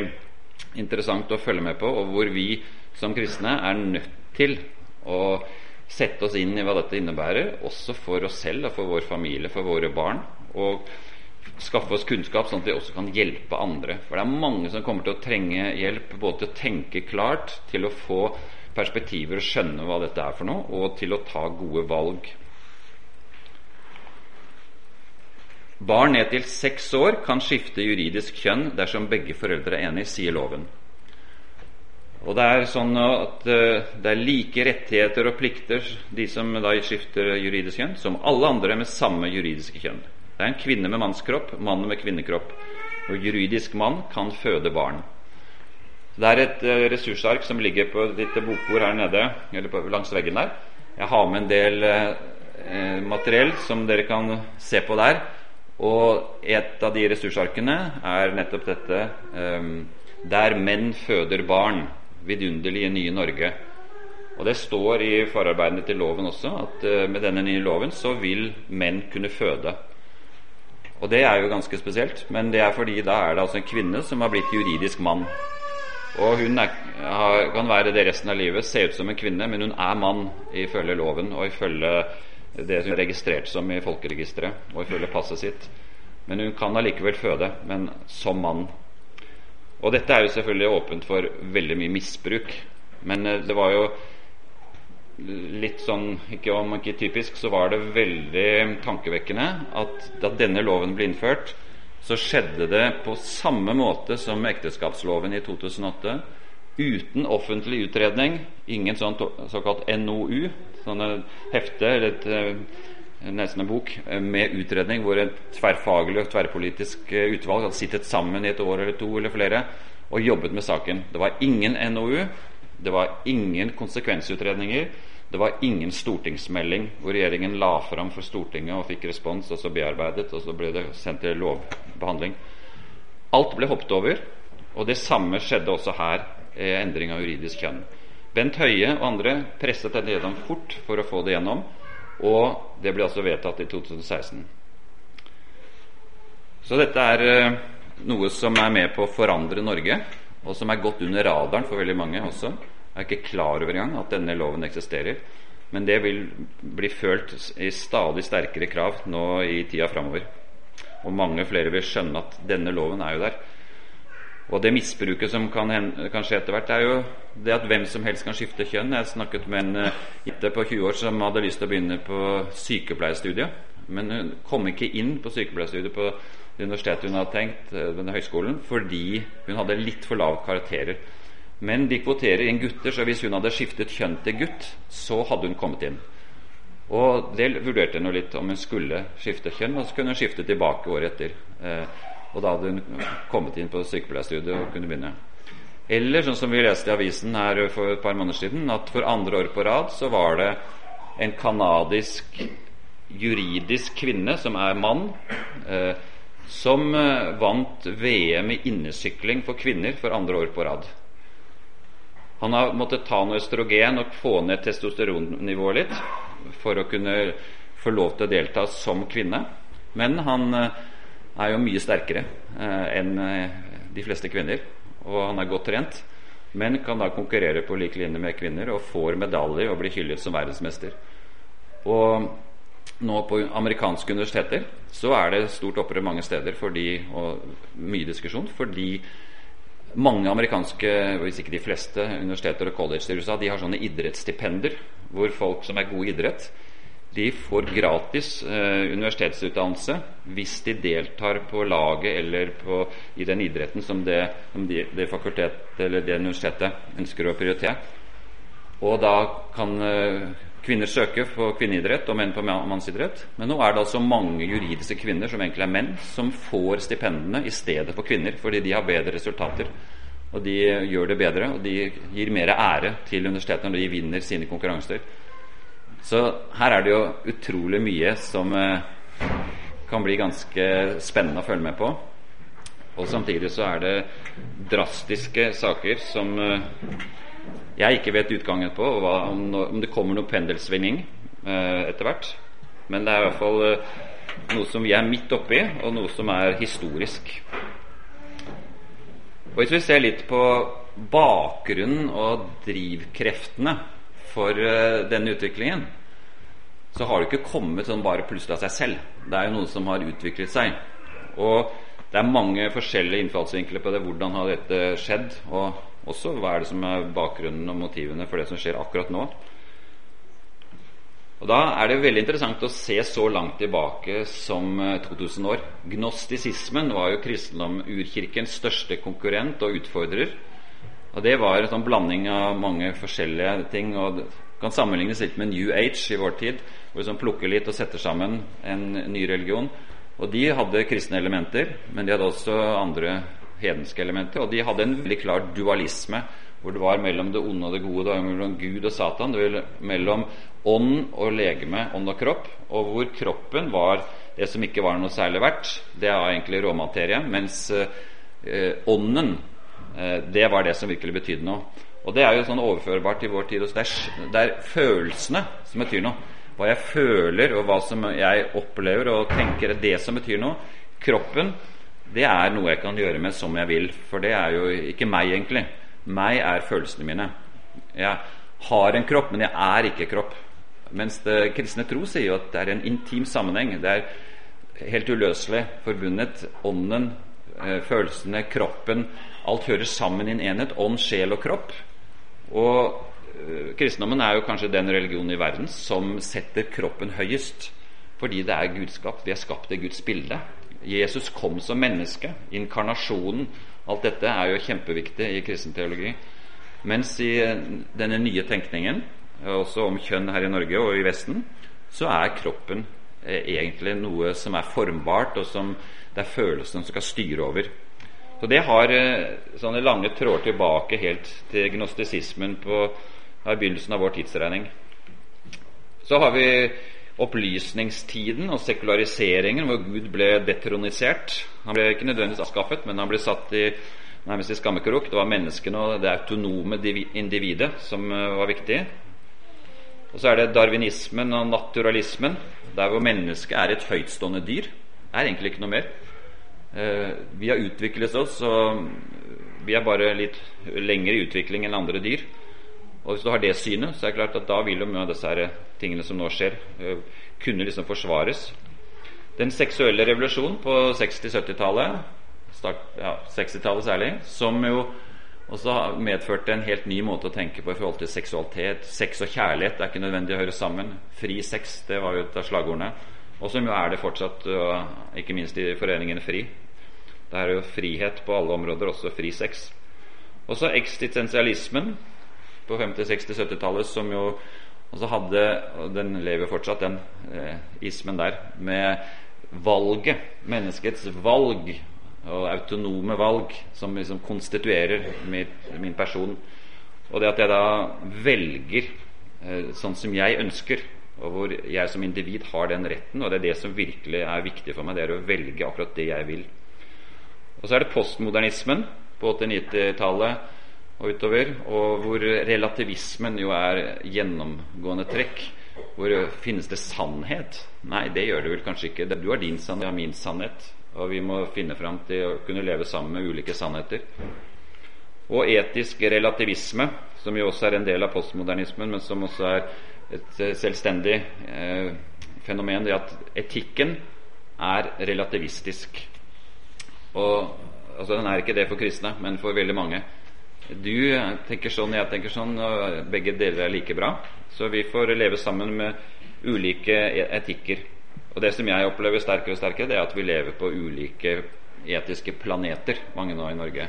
interessant å følge med på, og hvor vi som kristne er nødt til å sette oss inn i hva dette innebærer, også for oss selv og for vår familie, for våre barn. Og skaffe oss kunnskap, sånn at vi også kan hjelpe andre. For det er mange som kommer til å trenge hjelp både til å tenke klart, til å få perspektiver og skjønne hva dette er for noe, og til å ta gode valg. Barn ned til seks år kan skifte juridisk kjønn dersom begge foreldre er enige, sier loven. Og Det er sånn at uh, det er like rettigheter og plikter, de som da skifter juridisk kjønn, som alle andre med samme juridiske kjønn. Det er en kvinne med mannskropp, mann med kvinnekropp. Og juridisk mann kan føde barn. Det er et uh, ressursark som ligger på ditt bokbord her nede, eller langs veggen der. Jeg har med en del uh, materiell som dere kan se på der. Og et av de ressursarkene er nettopp dette um, Der menn føder barn. Vidunderlige nye Norge. Og Det står i forarbeidene til loven også at uh, med denne nye loven så vil menn kunne føde. Og det er jo ganske spesielt, men det er fordi da er det altså en kvinne som har blitt juridisk mann. Og hun er, kan være det resten av livet, se ut som en kvinne, men hun er mann ifølge loven og ifølge det hun er registrert som i folkeregisteret og ifølge passet sitt. Men hun kan allikevel føde, men som mann. Og dette er jo selvfølgelig åpent for veldig mye misbruk. Men eh, det var jo litt sånn, ikke om ikke typisk, så var det veldig tankevekkende at da denne loven ble innført, så skjedde det på samme måte som ekteskapsloven i 2008. Uten offentlig utredning, ingen sånn såkalt NOU, sånne hefte eller et, eh, nesten en bok eh, med utredning hvor et tverrfaglig og tverrpolitisk eh, utvalg hadde sittet sammen i et år eller to eller flere og jobbet med saken. Det var ingen NOU, det var ingen konsekvensutredninger. Det var ingen stortingsmelding hvor regjeringen la fram for Stortinget og fikk respons, og så bearbeidet, og så ble det sendt til lovbehandling. Alt ble hoppet over, og det samme skjedde også her, endring av juridisk kjønn. Bent Høie og andre presset dette gjennom fort for å få det gjennom, og det ble altså vedtatt i 2016. Så dette er eh, noe som er med på å forandre Norge, og som er gått under radaren for veldig mange også er ikke klar over engang at denne loven eksisterer. Men det vil bli følt i stadig sterkere krav nå i tida framover. Og mange flere vil skjønne at denne loven er jo der. Og det misbruket som kan, kan skje etter hvert, er jo det at hvem som helst kan skifte kjønn. Jeg snakket med en jente på 20 år som hadde lyst til å begynne på sykepleierstudiet. Men hun kom ikke inn på sykepleierstudiet på det universitetet hun hadde tenkt, uh, denne høyskolen, fordi hun hadde litt for lave karakterer. Men de kvoterer inn gutter, så hvis hun hadde skiftet kjønn til gutt, så hadde hun kommet inn. Og det vurderte hun litt om hun skulle skifte kjønn, og så kunne hun skifte tilbake året etter. Og da hadde hun kommet inn på sykepleierstudiet og kunne begynne. Eller sånn som vi leste i avisen her for et par måneder siden, at for andre år på rad så var det en canadisk juridisk kvinne, som er mann, eh, som eh, vant VM i innesykling for kvinner for andre år på rad. Han har måttet ta noe østrogen og få ned testosteronnivået litt for å kunne få lov til å delta som kvinne. Men han eh, er jo mye sterkere eh, enn eh, de fleste kvinner, og han er godt trent. Men kan da konkurrere på lik linje med kvinner og får medaljer og blir hyllet som verdensmester. Og nå på amerikanske universiteter så er det stort opprør mange steder fordi, og mye diskusjon fordi mange amerikanske, hvis ikke de fleste, universiteter og colleger i USA de har sånne idrettsstipender hvor folk som er gode i idrett, de får gratis eh, universitetsutdannelse hvis de deltar på laget eller på, i den idretten som det, som de, det fakultetet eller det universitetet ønsker å prioritere. Og da kan eh, kvinner søke på kvinneidrett og menn på mannsidrett. Men nå er det altså mange juridiske kvinner som egentlig er menn, som får stipendene i stedet for kvinner, fordi de har bedre resultater. Og de gjør det bedre, og de gir mer ære til universitetene når de vinner sine konkurranser. Så her er det jo utrolig mye som eh, kan bli ganske spennende å følge med på. Og samtidig så er det drastiske saker som eh, jeg ikke vet utgangen på, hva, om, det kommer noe pendelsvinging eh, etter hvert. Men det er i hvert fall noe som vi er midt oppi, og noe som er historisk. Og Hvis vi ser litt på bakgrunnen og drivkreftene for eh, denne utviklingen, så har det ikke kommet sånn bare plutselig av seg selv. Det er jo noe som har utviklet seg. Og det er mange forskjellige innfallsvinkler på det. Hvordan har dette skjedd? Og også hva er det som er bakgrunnen og motivene for det som skjer akkurat nå. Og Da er det veldig interessant å se så langt tilbake som 2000 eh, år. Gnostisismen var jo kristendom-urkirkens største konkurrent og utfordrer. Og Det var en sånn blanding av mange forskjellige ting. og det kan sammenlignes litt med New Age i vår tid, hvor vi sånn plukker litt og setter sammen en ny religion. Og De hadde kristne elementer, men de hadde også andre hedenske elementer. Og de hadde en veldig klar dualisme, hvor det var mellom det onde og det gode. Det var mellom Gud og Satan. Det var mellom ånd og legeme, ånd og kropp. Og hvor kroppen var det som ikke var noe særlig verdt. Det var egentlig råmaterie. Mens eh, ånden, det var det som virkelig betydde noe. Og det er jo sånn overførbart i vår tid. Det er, det er følelsene som betyr noe. Hva jeg føler, og hva som jeg opplever og tenker, er det som betyr noe. Kroppen det er noe jeg kan gjøre med som jeg vil. For det er jo ikke meg, egentlig. Meg er følelsene mine. Jeg har en kropp, men jeg er ikke kropp. Mens det kristne tro sier jo at det er en intim sammenheng. Det er helt uløselig forbundet. Ånden eh, følelsene, kroppen Alt hører sammen i en enhet. Ånd, sjel og kropp. Og øh, kristendommen er jo kanskje den religionen i verden som setter kroppen høyest. Fordi det er gudskap. Vi er skapt i Guds bilde. Jesus kom som menneske. Inkarnasjonen. Alt dette er jo kjempeviktig i kristen teologi. Mens i denne nye tenkningen, også om kjønn her i Norge og i Vesten, så er kroppen eh, egentlig noe som er formbart, og som det er følelsen som skal styre over. Så Det har eh, sånne lange tråder tilbake helt til gnostisismen på begynnelsen av vår tidsregning. Så har vi opplysningstiden og sekulariseringen, hvor Gud ble detronisert. Han ble ikke nødvendigvis avskaffet, men han ble satt i nærmest i skammekrok. Det var menneskene og det autonome individet som eh, var viktig. Og så er det darwinismen og naturalismen, der hvor mennesket er et høytstående dyr. Det er egentlig ikke noe mer. Eh, vi har utviklet oss, og vi er bare litt lengre i utvikling enn andre dyr. Og Hvis du har det synet, så er det klart at da vil jo mye av disse tingene som nå skjer, eh, kunne liksom forsvares. Den seksuelle revolusjonen på 60-70-tallet, ja, 60-tallet særlig, som jo også medførte en helt ny måte å tenke på i forhold til seksualitet. Sex og kjærlighet er ikke nødvendig å høre sammen. Fri sex, det var jo et av slagordene. Og som jo er det fortsatt, ikke minst i foreningen FRI. Det er jo frihet på alle områder, også fri sex. Og så eksistensialismen på 50-, 60-, 70-tallet, som jo også hadde Og den lever fortsatt, den eh, ismen der, med valget, menneskets valg og autonome valg, som liksom konstituerer min, min person. Og det at jeg da velger eh, sånn som jeg ønsker, og hvor jeg som individ har den retten, og det er det som virkelig er viktig for meg, det er å velge akkurat det jeg vil. Og så er det postmodernismen på 80-90-tallet og utover, og hvor relativismen jo er gjennomgående trekk. Hvor finnes det sannhet? Nei, det gjør det vel kanskje ikke. Du har din sannhet, jeg har min sannhet. Og vi må finne fram til å kunne leve sammen med ulike sannheter. Og etisk relativisme, som jo også er en del av postmodernismen, men som også er et selvstendig eh, fenomen, det at etikken er relativistisk. Og altså, Den er ikke det for kristne, men for veldig mange. Du tenker sånn, jeg tenker sånn, og begge deler er like bra. Så vi får leve sammen med ulike e- etikker. Og Det som jeg opplever sterkere og sterkere, det er at vi lever på ulike etiske planeter, mange nå i Norge.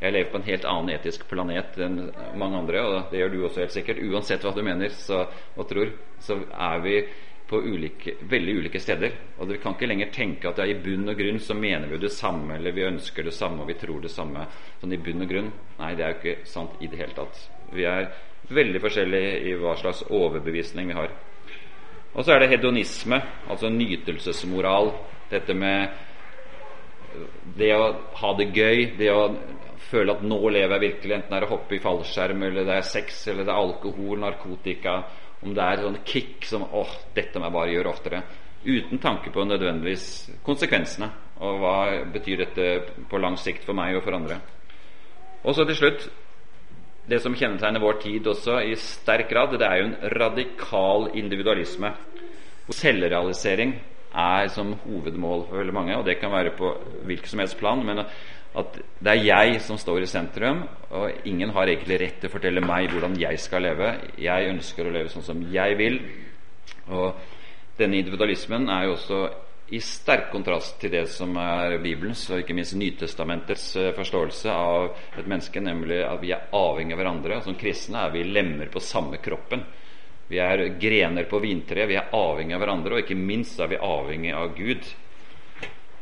Jeg lever på en helt annen etisk planet enn mange andre, og det gjør du også helt sikkert. Uansett hva du mener så, og tror, så er vi på ulike, veldig ulike steder. Og vi kan ikke lenger tenke at ja, i bunn og grunn så mener vi det samme, eller vi ønsker det samme, og vi tror det samme. Sånn i bunn og grunn. Nei, det er jo ikke sant i det hele tatt. Vi er veldig forskjellige i hva slags overbevisning vi har. Og så er det hedonisme, altså nytelsesmoral. Dette med det å ha det gøy, det å føle at nå lever jeg virkelig, enten det er å hoppe i fallskjerm, eller det er sex, eller det er alkohol, narkotika om det er sånn kick som åh, dette må jeg bare gjøre oftere. Uten tanke på nødvendigvis konsekvensene. Og hva betyr dette på lang sikt for meg og for andre. Og så til slutt det som kjennetegner vår tid også i sterk grad, det er jo en radikal individualisme. Selvrealisering er som hovedmål for veldig mange. Og det kan være på hvilket som helst plan. men at det er jeg som står i sentrum, og ingen har egentlig rett til å fortelle meg hvordan jeg skal leve. Jeg ønsker å leve sånn som jeg vil. Og denne individualismen er jo også i sterk kontrast til det som er Bibelens og ikke minst Nytestamentets eh, forståelse av et menneske, nemlig at vi er avhengig av hverandre. Som kristne er vi lemmer på samme kroppen. Vi er grener på vintreet. Vi er avhengig av hverandre, og ikke minst er vi avhengig av Gud.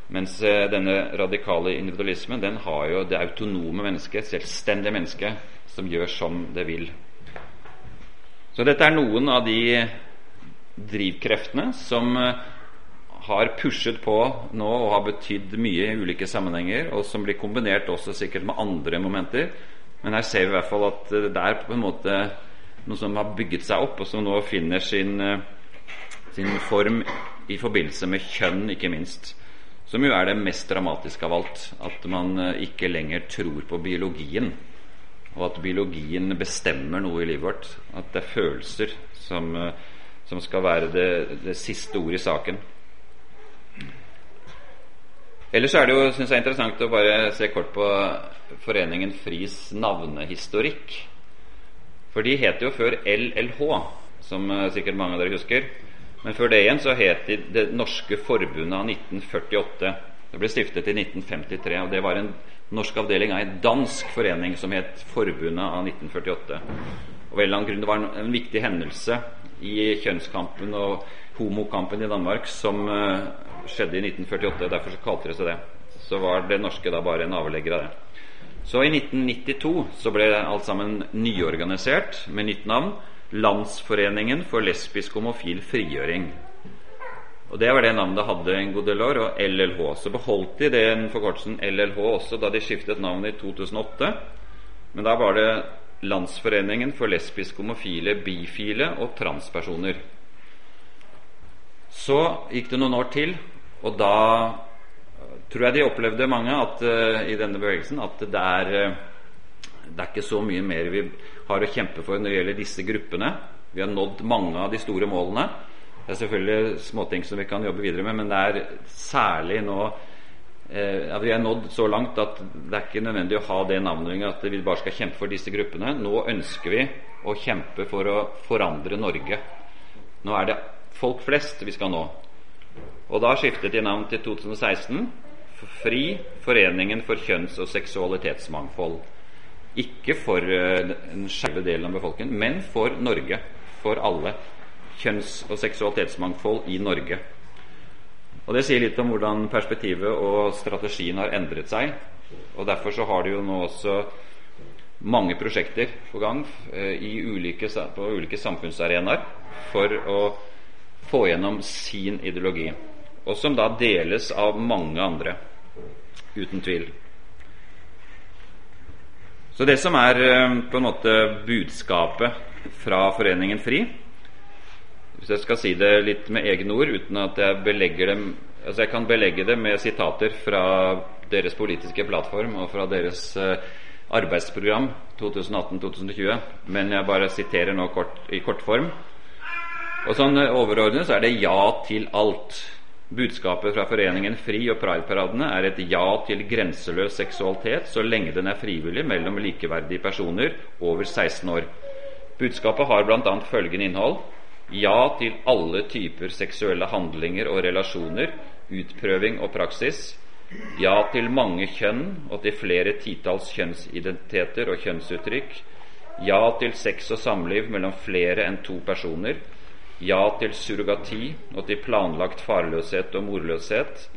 Mens eh, denne radikale individualismen den har jo det autonome mennesket, selvstendige mennesket, som gjør som det vil. Så dette er noen av de drivkreftene som eh, har pushet på nå og har betydd mye i ulike sammenhenger, og som blir kombinert også sikkert med andre momenter. Men her ser vi i hvert fall at eh, det er på en måte noe som har bygget seg opp, og som nå finner sin, sin form i forbindelse med kjønn, ikke minst. Som jo er det mest dramatiske av alt. At man eh, ikke lenger tror på biologien. Og at biologien bestemmer noe i livet vårt. At det er følelser som, eh, som skal være det, det siste ord i saken. Ellers er det jo synes jeg, interessant å bare se kort på Foreningen Fris navnehistorikk. For de het jo før LLH, som uh, sikkert mange av dere husker. Men før det igjen så het de Det norske forbundet av 1948. Det ble stiftet i 1953, og det var en norsk avdeling av en dansk forening som het Forbundet av 1948. Og vel, Det var en, en viktig hendelse i kjønnskampen og homokampen i Danmark som uh, skjedde i 1948. Derfor så kalte det seg det. Så var det norske da bare en avlegger av det. Så i 1992 så ble alt sammen nyorganisert med nytt navn. Landsforeningen for lesbisk homofil frigjøring. Og Det var det navnet hadde en god del år, og LLH. Så beholdt de den forkortelsen LLH også da de skiftet navn i 2008. Men da var det Landsforeningen for lesbisk homofile, bifile og transpersoner. Så gikk det noen år til, og da tror jeg de opplevde mange at, uh, i denne bevegelsen at det er, uh, det er ikke så mye mer vi har å kjempe for når det gjelder disse gruppene. Vi har nådd mange av de store målene. Det er selvfølgelig småting som vi kan jobbe videre med, men det er særlig nå eh, at vi er nådd så langt at det er ikke nødvendig å ha det navnet at vi bare skal kjempe for disse gruppene. Nå ønsker vi å kjempe for å forandre Norge. Nå er det folk flest vi skal nå. Og da skiftet de navn til 2016 FRI, Foreningen for kjønns- og seksualitetsmangfold. Ikke for uh, den skeive delen av befolkningen, men for Norge. For alle. Kjønns- og seksualitetsmangfold i Norge. Og Det sier litt om hvordan perspektivet og strategien har endret seg. Og Derfor så har de jo nå også mange prosjekter på gang uh, ulike, på ulike samfunnsarenaer for å få gjennom sin ideologi og som da deles av mange andre, uten tvil. Så det som er eh, på en måte budskapet fra Foreningen FRI Hvis jeg skal si det litt med egne ord, uten at jeg belegger dem altså Jeg kan belegge det med sitater fra deres politiske plattform og fra deres uh, arbeidsprogram 2018-2020, men jeg bare siterer nå kort, i kortform. Og sånn overordnet så er det ja til alt. Budskapet fra foreningen FRI og Pride-paradene er et ja til grenseløs seksualitet så lenge den er frivillig mellom likeverdige personer over 16 år. Budskapet har bl.a. følgende innhold ja til alle typer seksuelle handlinger og relasjoner, utprøving og praksis. Ja til mange kjønn og til flere titalls kjønnsidentiteter og kjønnsuttrykk. Ja til sex og samliv mellom flere enn to personer ja til surrogati og til planlagt farløshet og morløshet,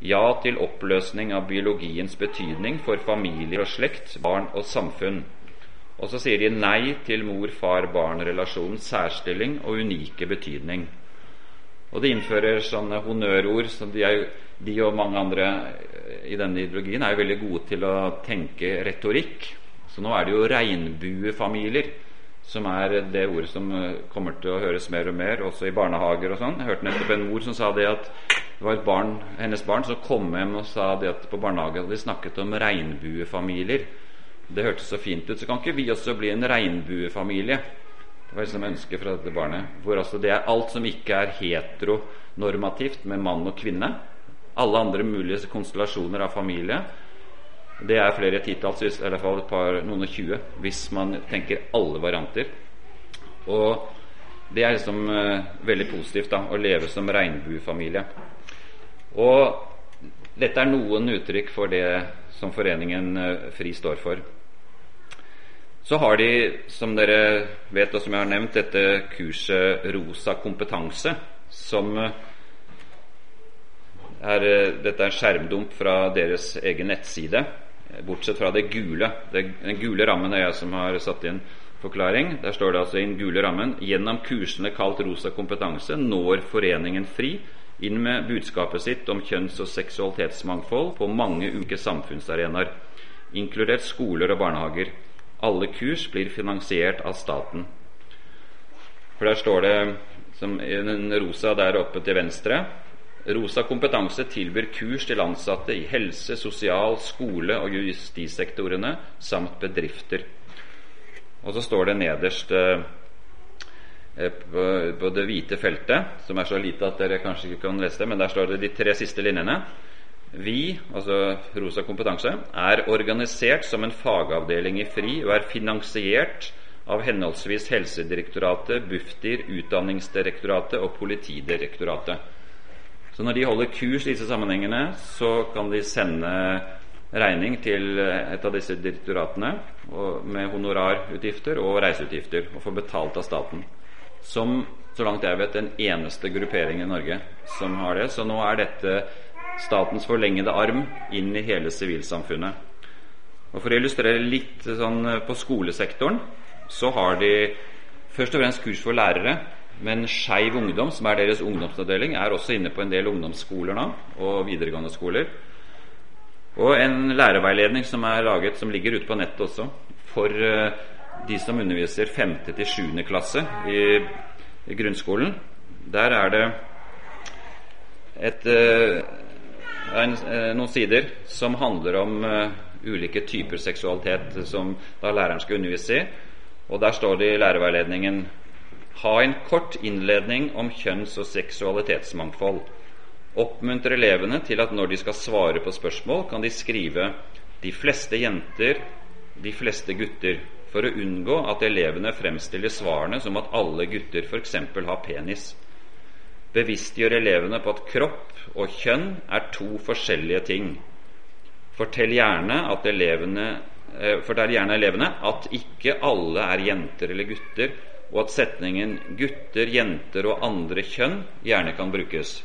ja til oppløsning av biologiens betydning for familier og slekt, barn og samfunn. Og så sier de nei til mor-far-barn-relasjonens særstilling og unike betydning. Og de innfører sånne honnørord som de, er, de, og mange andre i denne ideologien er jo veldig gode til å tenke retorikk. Så nå er det jo regnbuefamilier som er det ordet som eh, kommer til å høres mer og mer, også i barnehager og sånn. Jeg hørte nettopp en mor som sa det at det var et barn, hennes barn som kom hjem og sa det at på barnehagen hadde de snakket om regnbuefamilier. Det hørtes så fint ut. Så kan ikke vi også bli en regnbuefamilie? Det var liksom ønsket fra dette barnet. Hvor altså det er alt som ikke er heteronormativt med mann og kvinne. Alle andre mulige konstellasjoner av familie det er flere titalls, i hvert fall et par, noen og tjue, hvis man tenker alle varianter. Og det er liksom uh, veldig positivt da, å leve som regnbuefamilie. Og dette er noen uttrykk for det som foreningen uh, FRI står for. Så har de, som dere vet, og som jeg har nevnt, dette kurset Rosa kompetanse, som uh, er, dette er en skjermdump fra deres egen nettside. Bortsett fra det gule. Det, den gule rammen er jeg som har satt inn forklaring. Der står det altså i den gule rammen gjennom kursene kalt Rosa kompetanse når Foreningen FRI inn med budskapet sitt om kjønns- og seksualitetsmangfold på mange ulike samfunnsarenaer, inkludert skoler og barnehager. Alle kurs blir finansiert av staten. For Der står det som den rosa der oppe til venstre Rosa kompetanse tilbyr kurs til ansatte i helse, sosial, skole og justissektorene samt bedrifter. Og så står det nederst eh, på, på, det hvite feltet, som er så lite at dere kanskje ikke kan lese det, men der står det de tre siste linjene. vi, altså Rosa kompetanse, er organisert som en fagavdeling i FRI og er finansiert av henholdsvis Helsedirektoratet, Bufdir, Utdanningsdirektoratet og Politidirektoratet. Så når de holder kurs i disse sammenhengene, så kan de sende regning til et av disse direktoratene med honorarutgifter og reiseutgifter og få betalt av staten. Som, så langt jeg vet, den eneste gruppering i Norge som har det. Så nå er dette statens forlengede arm inn i hele sivilsamfunnet. Og For å illustrere litt sånn på skolesektoren, så har de først og fremst kurs for lærere. Men Skeiv Ungdom, som er deres ungdomsavdeling, er også inne på en del ungdomsskoler nå, og videregående skoler. Og en lærerveiledning som er laget, som ligger ute på nettet også, for uh, de som underviser 5. til 7. klasse i, grunnskolen. Der er det et, uh, en, uh, noen sider som handler om ulike typer seksualitet som da læreren skal undervise i. Og der står det i lærerveiledningen ha en kort innledning om kjønns- og seksualitetsmangfold. Oppmuntre elevene til at når de skal svare på spørsmål, kan de skrive 'de fleste jenter', 'de fleste gutter', for å unngå at elevene fremstiller svarene som at alle gutter f.eks. har penis. Bevisstgjør elevene på at kropp og kjønn er to forskjellige ting. Fortell gjerne at elevene Eh, gjerne elevene at ikke alle er jenter eller gutter, og at setningen 'gutter, jenter og andre kjønn' gjerne kan brukes.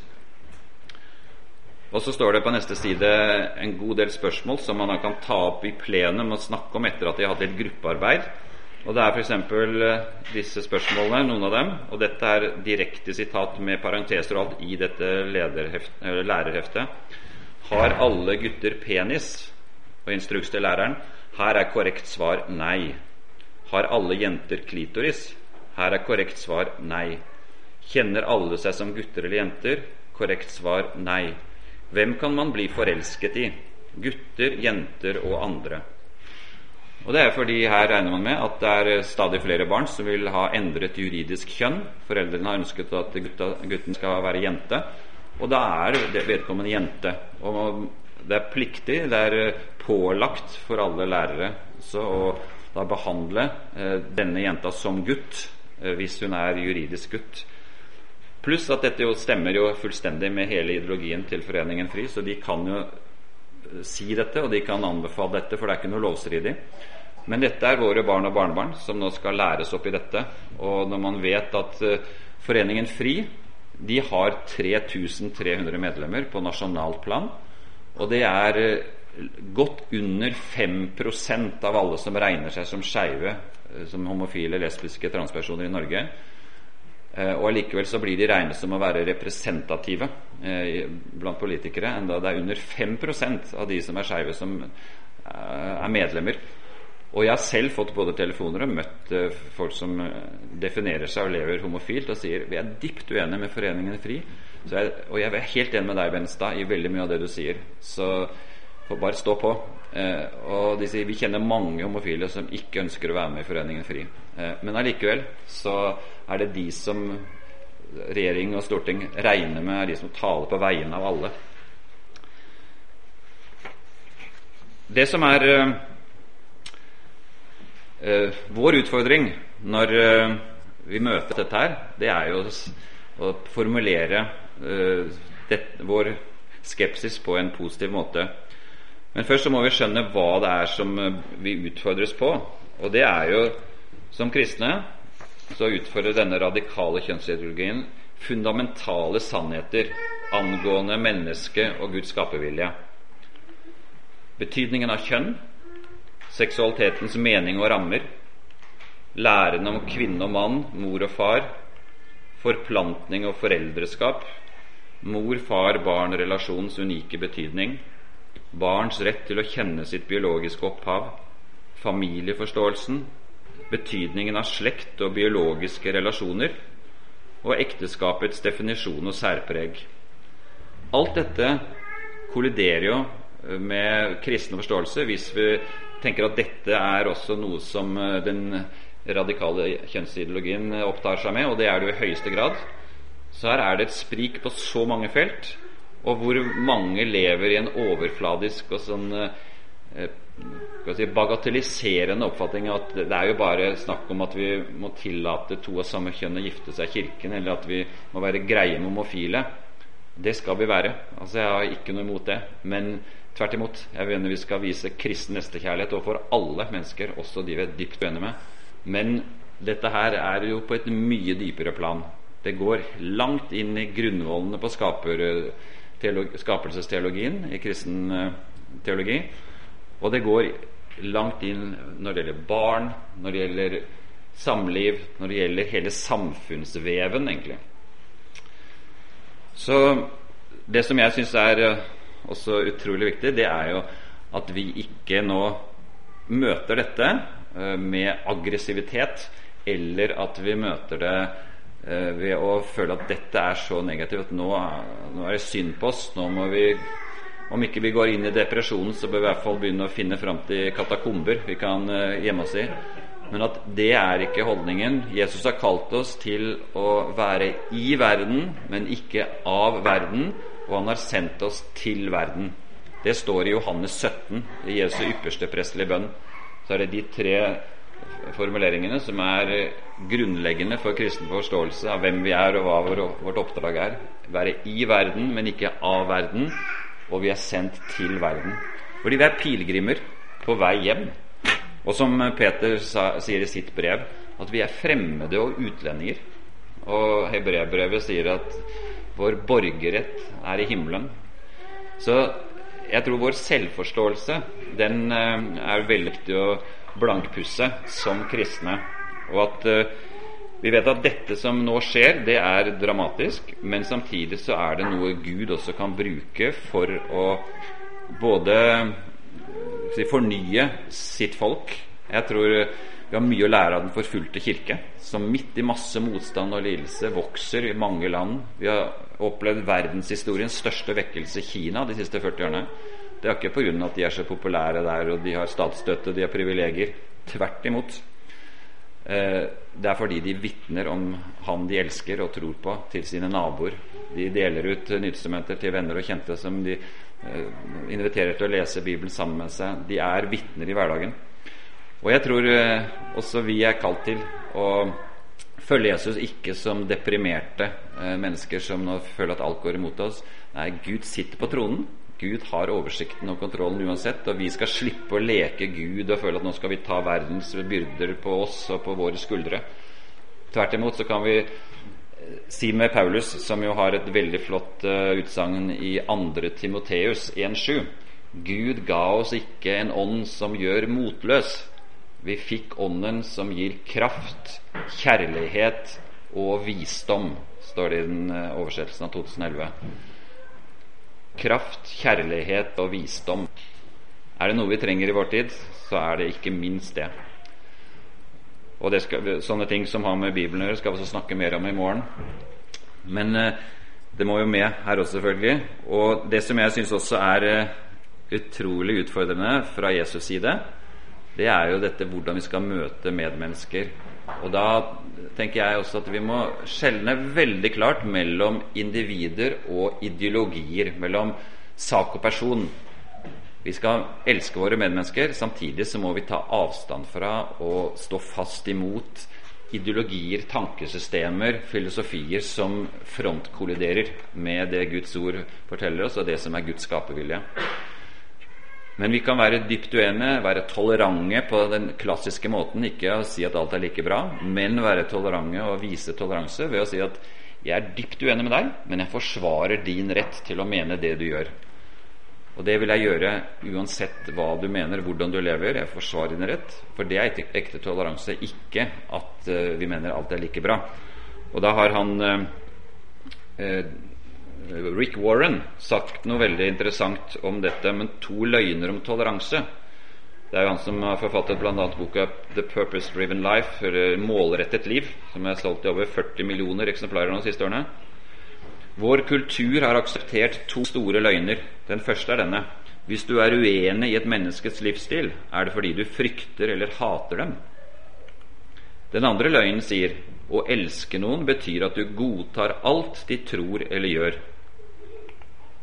Og så står det på neste side en god del spørsmål som man kan ta opp i plenum og snakke om etter at de har hatt et gruppearbeid. Og Det er f.eks. Eh, disse spørsmålene, noen av dem. Og dette er direkte sitat med parenteser og alt i dette lærerheftet. Har alle gutter penis? Og instruks til læreren. Her er korrekt svar nei. Har alle jenter klitoris? Her er korrekt svar nei. Kjenner alle seg som gutter eller jenter? Korrekt svar nei. Hvem kan man bli forelsket i? Gutter, jenter og andre. Og Det er fordi her regner man med at det er stadig flere barn som vil ha endret juridisk kjønn. Foreldrene har ønsket at gutta, gutten skal være jente, og da er vedkommende jente. Og det er pliktig, det er eh, pålagt for alle lærere så å da behandle eh, denne jenta som gutt hvis hun er juridisk gutt. Pluss at dette jo stemmer jo fullstendig med hele ideologien til Foreningen FRI, så de kan jo eh, si dette, og de kan anbefale dette, for det er ikke noe lovstridig. Men dette er våre barn og barnebarn som nå skal læres opp i dette. Og når man vet at uh, Foreningen FRI de har 3300 medlemmer på nasjonalt plan, og det er eh, godt under 5% av alle som regner seg som skeive, eh, som homofile, lesbiske, transpersoner i Norge. Eh, og allikevel så blir de regnet som å være representative blant politikere, enda det er under 5% av de som er skeive, som er medlemmer. Og jeg har selv fått både telefoner og møtt folk som definerer seg og lever homofilt, og sier vi er dypt uenige med Foreningen FRI. Jeg, og jeg er helt enig med deg, Benstad, i veldig mye av det du sier. Så bare stå på. Eh, og de sier vi kjenner mange homofile som ikke ønsker å være med i Foreningen FRI. Eh, men allikevel så er det de som regjering og storting regner med er de som taler på vegne av alle. Det som er eh, eh vår utfordring når eh, vi møter dette her, det er jo å formulere uh, det, vår skepsis på en positiv måte. Men først så må vi skjønne hva det er som eh, vi utfordres på. Og det er jo som kristne så utfordrer denne radikale kjønnsideologien fundamentale sannheter angående mennesket og Guds skapervilje. Betydningen av kjønn, seksualitetens mening og rammer, læren om kvinne og mann, mor og far, forplantning og foreldreskap, mor-far-barn-relasjonens unike betydning, barns rett til å kjenne sitt biologiske opphav, familieforståelsen, betydningen av slekt og biologiske relasjoner og ekteskapets definisjon og særpreg. Alt dette kolliderer jo med kristen forståelse hvis vi tenker at dette er også noe som eh, den radikale kjønnsideologien opptar seg med, og det er det jo i høyeste grad. Så her er det et sprik på så mange felt. Og hvor mange lever i en overfladisk og sånn eh, si, bagatelliserende oppfatning av at det er jo bare snakk om at vi må tillate to av samme kjønn å gifte seg i kirken, eller at vi må være greie med homofile. Det skal vi være. Altså Jeg har ikke noe imot det. Men tvert imot. Jeg mener vi skal vise kristen nestekjærlighet overfor alle mennesker, også de vi er dypt uenige med. Men dette her er jo på et mye dypere plan. Det går langt inn i grunnvollene på skaper, skapelsesteologien i kristen eh, teologi. Og det går langt inn når det gjelder barn, når det gjelder samliv, når det gjelder hele samfunnsveven, egentlig. Så det som jeg syns er eh, også utrolig viktig, det er jo at vi ikke nå møter dette eh, med aggressivitet, eller at vi møter det ved å føle at dette er så negativt at nå, nå er det synd på oss. Nå må vi om ikke vi går inn i depresjonen, så bør vi i hvert fall begynne å finne fram til katakomber vi kan uh, gjemme oss i. Men at det er ikke holdningen. Jesus har kalt oss til å være i verden, men ikke av verden. Og han har sendt oss til verden. Det står i Johannes 17, i Jesu ypperste prestelige bønn. Så er det de tre formuleringene som er grunnleggende for kristen forståelse av hvem vi er, og hva vårt oppdrag er. Være i verden, men ikke av verden og vi er sendt til verden. Fordi vi er pilegrimer på vei hjem. Og som Peter sa, sier i sitt brev, at vi er fremmede og utlendinger. Og hebreerbrevet sier at vår borgerrett er i himmelen. Så jeg tror vår selvforståelse den eh, er veldig viktig å blankpusse som kristne. Og at uh, vi vet at dette som nå skjer, det er dramatisk, men samtidig så er det noe Gud også kan bruke for å både si, fornye sitt folk. Jeg tror vi har mye å lære av den forfulgte kirke, som midt i masse motstand og lidelse vokser i mange land. Vi har opplevd verdenshistoriens største vekkelse i Kina de siste 40 årene. Det er ikke pga. at de er så populære der og de har statsstøtte, de har privilegier. Tvert imot. Eh, det er fordi de vitner om han de elsker og tror på, til sine naboer. De deler ut nytelsesmøter til venner og kjente som de eh, inviterer til å lese Bibelen sammen med seg. De er vitner i hverdagen. Og jeg tror eh, også vi er kalt til å følge Jesus ikke som deprimerte mennesker som nå føler at alt går imot oss. Nei, Gud sitter på tronen. Gud har oversikten og kontrollen uansett, og vi skal slippe å leke Gud og føle at nå skal vi ta verdens byrder på oss og på våre skuldre. Tvert imot så kan vi eh, si med Paulus, som jo har et veldig flott uh, utsagn i 2. Timoteus 1,7.: Gud ga oss ikke en ånd som gjør motløs. Vi fikk ånden som gir kraft, kjærlighet og visdom, står det i den uh, oversettelsen av 2011 kraft, kjærlighet og visdom. Er det noe vi trenger i vår tid, så er det ikke minst det. Og det skal, Sånne ting som har med Bibelen å gjøre, skal vi også snakke mer om i morgen. Men eh, det må jo med her også, selvfølgelig. Og det som jeg syns også er eh, utrolig utfordrende fra Jesus' side, det er jo dette hvordan vi skal møte medmennesker. Og da tenker jeg også at vi må skjelne veldig klart mellom individer og ideologier, mellom sak og person. Vi skal elske våre medmennesker, samtidig så må vi ta avstand fra og stå fast imot ideologier, tankesystemer, filosofier som frontkolliderer med det Guds ord forteller oss, og det som er Guds skapervilje. Men vi kan være dypt uenige, være tolerante på den klassiske måten. Ikke å si at alt er like bra, men være tolerante og vise toleranse ved å si at jeg er dypt uenig med deg, men jeg forsvarer din rett til å mene det du gjør. Og det vil jeg gjøre uansett hva du mener, hvordan du lever. Jeg forsvarer din rett. For det er ekte, toleranse, ikke at uh, vi mener alt er like bra. Og da har han eh, uh, Rick Warren sagt noe veldig interessant om dette, men to løgner om toleranse. Det er jo han som har forfattet bl.a. boka 'The Purpose Driven Life', eller 'Målrettet liv', som er solgt i over 40 millioner eksemplarer de siste årene. Vår kultur har akseptert to store løgner. Den første er denne. Hvis du er uenig i et menneskets livsstil, er det fordi du frykter eller hater dem. Den andre løgnen sier å elske noen betyr at du godtar alt de tror eller gjør.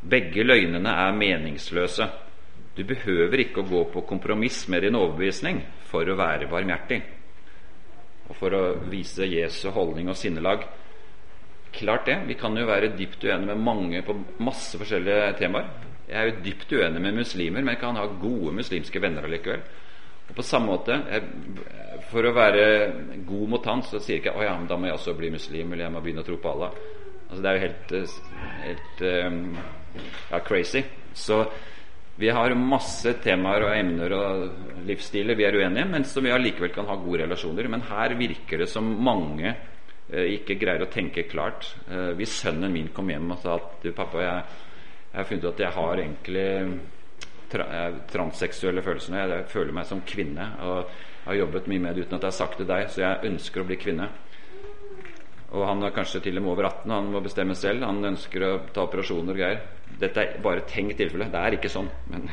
Begge løgnene er meningsløse. Du behøver ikke å gå på kompromiss med din overbevisning for å være barmhjertig og for å vise Jesu holdning og sinnelag. Klart det. Vi kan jo være dypt uenige med mange på masse forskjellige temaer. Jeg er jo dypt uenig med muslimer, men jeg kan ha gode muslimske venner allikevel. Og på samme måte, jeg, For å være god mot han, så sier jeg ikke å ja, men da må jeg også bli muslim, eller jeg må begynne å tro på Allah. Altså, det er jo helt, helt um, ja, crazy. Så vi har masse temaer og emner og livsstiler vi er uenige men som vi allikevel kan ha gode relasjoner. Men her virker det som mange eh, ikke greier å tenke klart. Eh, hvis sønnen min kom hjem og sa at du, pappa, jeg, jeg har funnet ut at jeg har egentlig tra transseksuelle følelsene. Jeg, føler meg som kvinne. Og har jobbet mye med det uten at jeg har sagt det til deg, så jeg ønsker å bli kvinne. Og han er kanskje til og med over 18, han må bestemme selv. Han ønsker å ta operasjoner og greier. Dette er bare tenkt tilfelle. Det er ikke sånn. Men,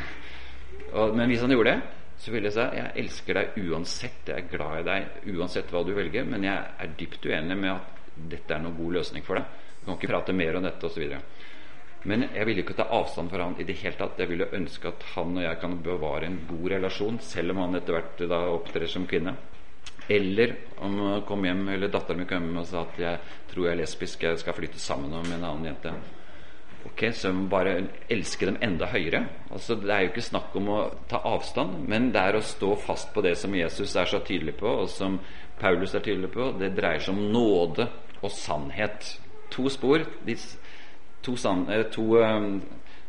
[laughs] og, men, hvis han gjorde det, så ville jeg si jeg elsker deg uansett. Jeg er glad i deg uansett hva du velger. Men jeg er dypt uenig med at dette er noen god løsning for deg. Du kan ikke prate mer om dette osv. Men jeg ville ikke ta avstand fra han i det hele tatt. Jeg ville ønske at han og jeg kan bevare en god relasjon, selv om han etter hvert da opptrer som kvinne. Eller om kom hjem, eller datteren min kom hjem og sa at jeg tror jeg er lesbisk, jeg skal flytte sammen med en annen jente. Ok, Så bare elske dem enda høyere. Altså, Det er jo ikke snakk om å ta avstand, men det er å stå fast på det som Jesus er så tydelig på, og som Paulus er tydelig på. Det dreier seg om nåde og sannhet. To spor. To, sann, eh, to um,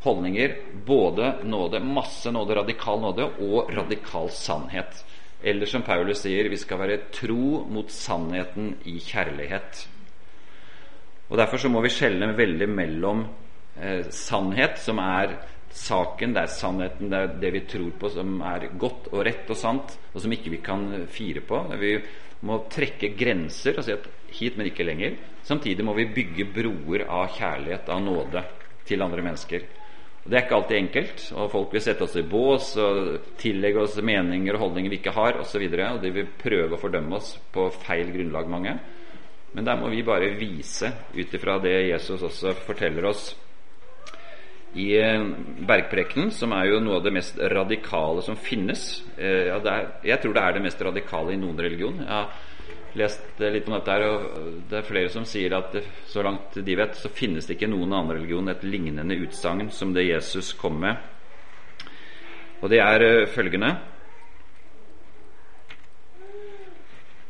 holdninger. Både nåde, masse nåde, radikal nåde, og radikal sannhet. Eller som Paulus sier, vi skal være tro mot sannheten i kjærlighet. Og Derfor så må vi skjelne veldig mellom eh, sannhet, som er saken, det er sannheten, det er det vi tror på, som er godt og rett og sant, og som ikke vi kan fire på. Vi må trekke grenser og si at hit, men ikke lenger. Samtidig må vi bygge broer av kjærlighet, av nåde, til andre mennesker. Og Det er ikke alltid enkelt, og folk vil sette oss i bås og tillegge oss meninger og holdninger vi ikke har, osv. Og, så og de vil prøve å fordømme oss på feil grunnlag, mange. Men der må vi bare vise, ut ifra det Jesus også forteller oss i eh, bergprekenen, som er jo noe av det mest radikale som finnes. Eh, jeg tror det er det mest radikale i noen religion. Ja, lest litt om dette her, og det er flere som sier at så langt de vet, så finnes det ikke noen annen religion et lignende utsagn som det Jesus kom med. Og det er eh, følgende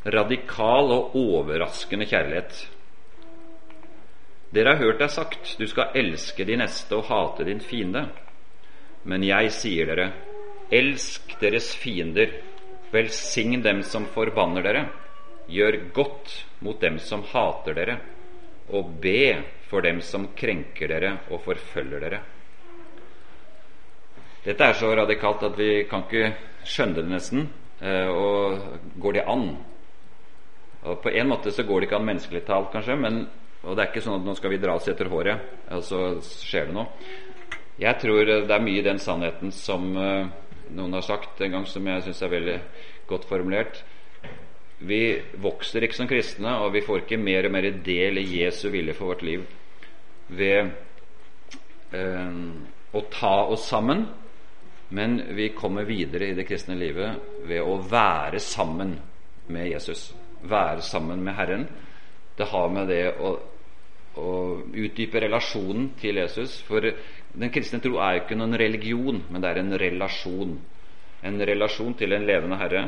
Radikal og overraskende kjærlighet. Dere har hørt deg sagt, du skal elske de neste og hate din fiende. Men jeg sier dere, elsk deres fiender, velsign dem som forbanner dere. Gjør godt mot dem som hater dere, og be for dem som krenker dere og forfølger dere. Dette er så radikalt at vi kan ikke skjønne det nesten. Eh, og går det an? Og På en måte så går det ikke an menneskelig talt, kanskje, men, og det er ikke sånn at nå skal vi dra oss etter håret, og så skjer det noe. Jeg tror det er mye i den sannheten som uh, noen har sagt en gang, som jeg syns er veldig godt formulert. Vi vokser ikke som kristne, og vi får ikke mer og mer del i Jesu vilje for vårt liv ved eh, å ta oss sammen, men vi kommer videre i det kristne livet ved å være sammen med Jesus. Være sammen med Herren. Det har med det å, å utdype relasjonen til Jesus. For den kristne tro er jo ikke noen religion, men det er en relasjon. En relasjon til en levende Herre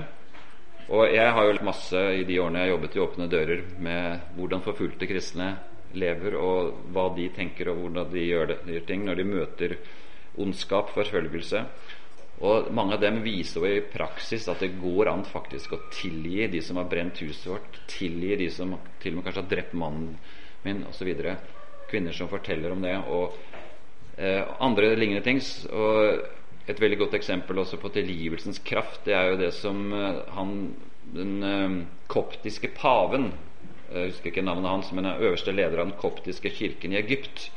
og jeg har jo lært masse i de årene jeg jobbet i Åpne dører, med hvordan forfulgte kristne lever, og hva de tenker, og hvordan de gjør, det, gjør ting når de møter ondskap, forfølgelse. Og mange av dem viser jo i praksis at det går an faktisk å tilgi de som har brent huset vårt, tilgi de som til og med kanskje har drept mannen min, osv. Kvinner som forteller om det, og eh, andre lignende ting. Og et veldig godt eksempel også på tilgivelsens kraft, det er jo det som uh, han den uh, koptiske paven Jeg husker ikke navnet hans, men er øverste leder av den koptiske kirken i Egypt.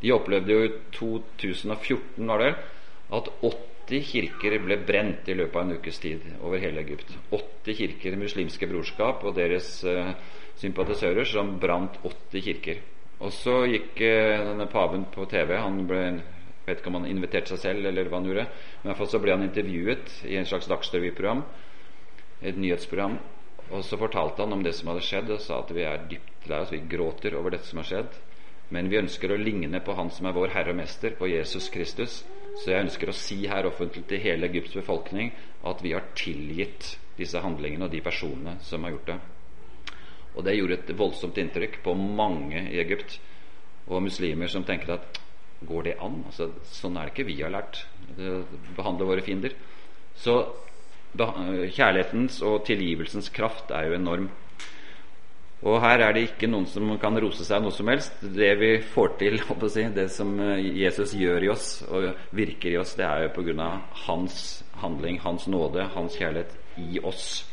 De opplevde jo i 2014 var det, at 80 kirker ble brent i løpet av en ukes tid over hele Egypt. 80 kirker, muslimske brorskap og deres sympatisører, som brant 80 kirker. Og så gikk eh, denne paven på TV. Han ble, vet ikke om han inviterte seg selv, eller hva han gjorde. Men i hvert fall så ble han intervjuet i en slags dagsrevyprogram, et nyhetsprogram. Og så fortalte han om det som hadde skjedd, og sa at vi er dypt lei oss, vi gråter over dette som har skjedd. Men vi ønsker å ligne på Han som er vår Herre og Mester, på Jesus Kristus. Så jeg ønsker å si her offentlig til hele Egypts befolkning at vi har tilgitt disse handlingene og de personene som har gjort det. Og det gjorde et voldsomt inntrykk på mange i Egypt og muslimer som tenker at går det an? Altså, sånn er det ikke vi har lært. å Behandle våre fiender. Så kjærlighetens og tilgivelsens kraft er jo enorm. Og her er det ikke noen som kan rose seg noe som helst. Det vi får til, [laughs] si, det som eh, Jesus gjør i oss og virker i oss, det er jo pga. hans handling, hans nåde, hans kjærlighet i oss.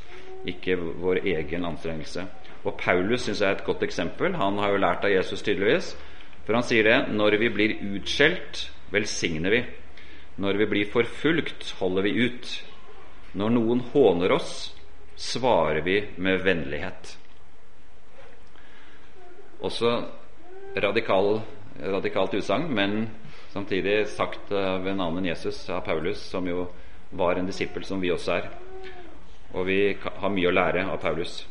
Ikke vår egen anstrengelse. Og Paulus syns jeg er et godt eksempel. Han har jo lært av Jesus tydeligvis. For han sier det når vi blir utskjelt, velsigner vi. Når vi blir forfulgt, holder vi ut. Når noen håner oss, svarer vi med vennlighet. Også radikal, radikalt utsagn, men samtidig sagt av en annen enn Jesus, av Paulus, som jo var en disippel som vi også er. Og vi har mye å lære av Paulus.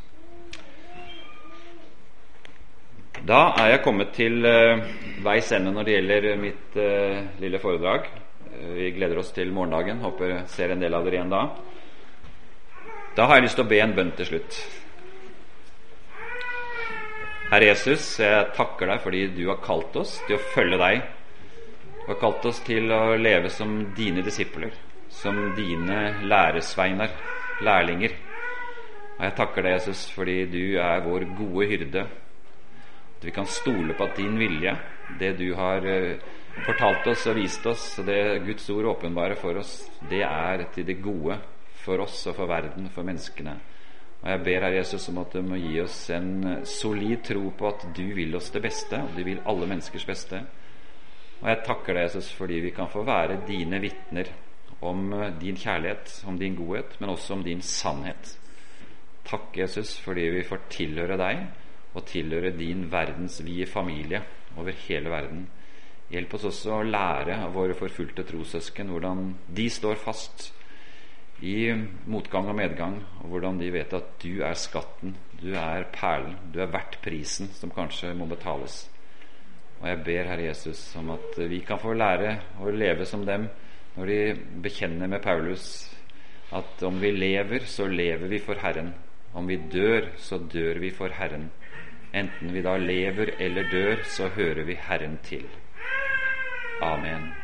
Da er jeg kommet til uh, veis ende når det gjelder mitt uh, lille foredrag. Uh, vi gleder oss til morgendagen. Håper jeg ser en del av dere igjen da. Da har jeg lyst til å be en bønn til slutt. Herre Jesus, jeg takker deg fordi du har kalt oss til å følge deg. Du har kalt oss til å leve som dine disipler, som dine læresveiner, lærlinger. Og jeg takker deg, Jesus, fordi du er vår gode hyrde. At vi kan stole på at din vilje, det du har eh, fortalt oss og vist oss, det Guds ord åpenbarer for oss, det er til det gode for oss og for verden, for menneskene. Og Jeg ber Herre Jesus om at du må gi oss en solid tro på at du vil oss det beste, og du vil alle menneskers beste. Og jeg takker deg, Jesus, fordi vi kan få være dine vitner om eh, din kjærlighet, om din godhet, men også om din sannhet. Takk, Jesus, fordi vi får tilhøre deg og tilhøre din verdensvide familie over hele verden. Hjelp oss også å lære av våre forfulgte trossøsken hvordan de står fast i motgang og medgang, og hvordan de vet at du er skatten, du er perlen, du er verdt prisen som kanskje må betales. Og jeg ber Herre Jesus om at vi kan få lære å leve som dem når de bekjenner med Paulus at om vi lever, så lever vi for Herren. Om vi dør, så dør vi for Herren. Enten vi da lever eller dør, så hører vi Herren til. Amen.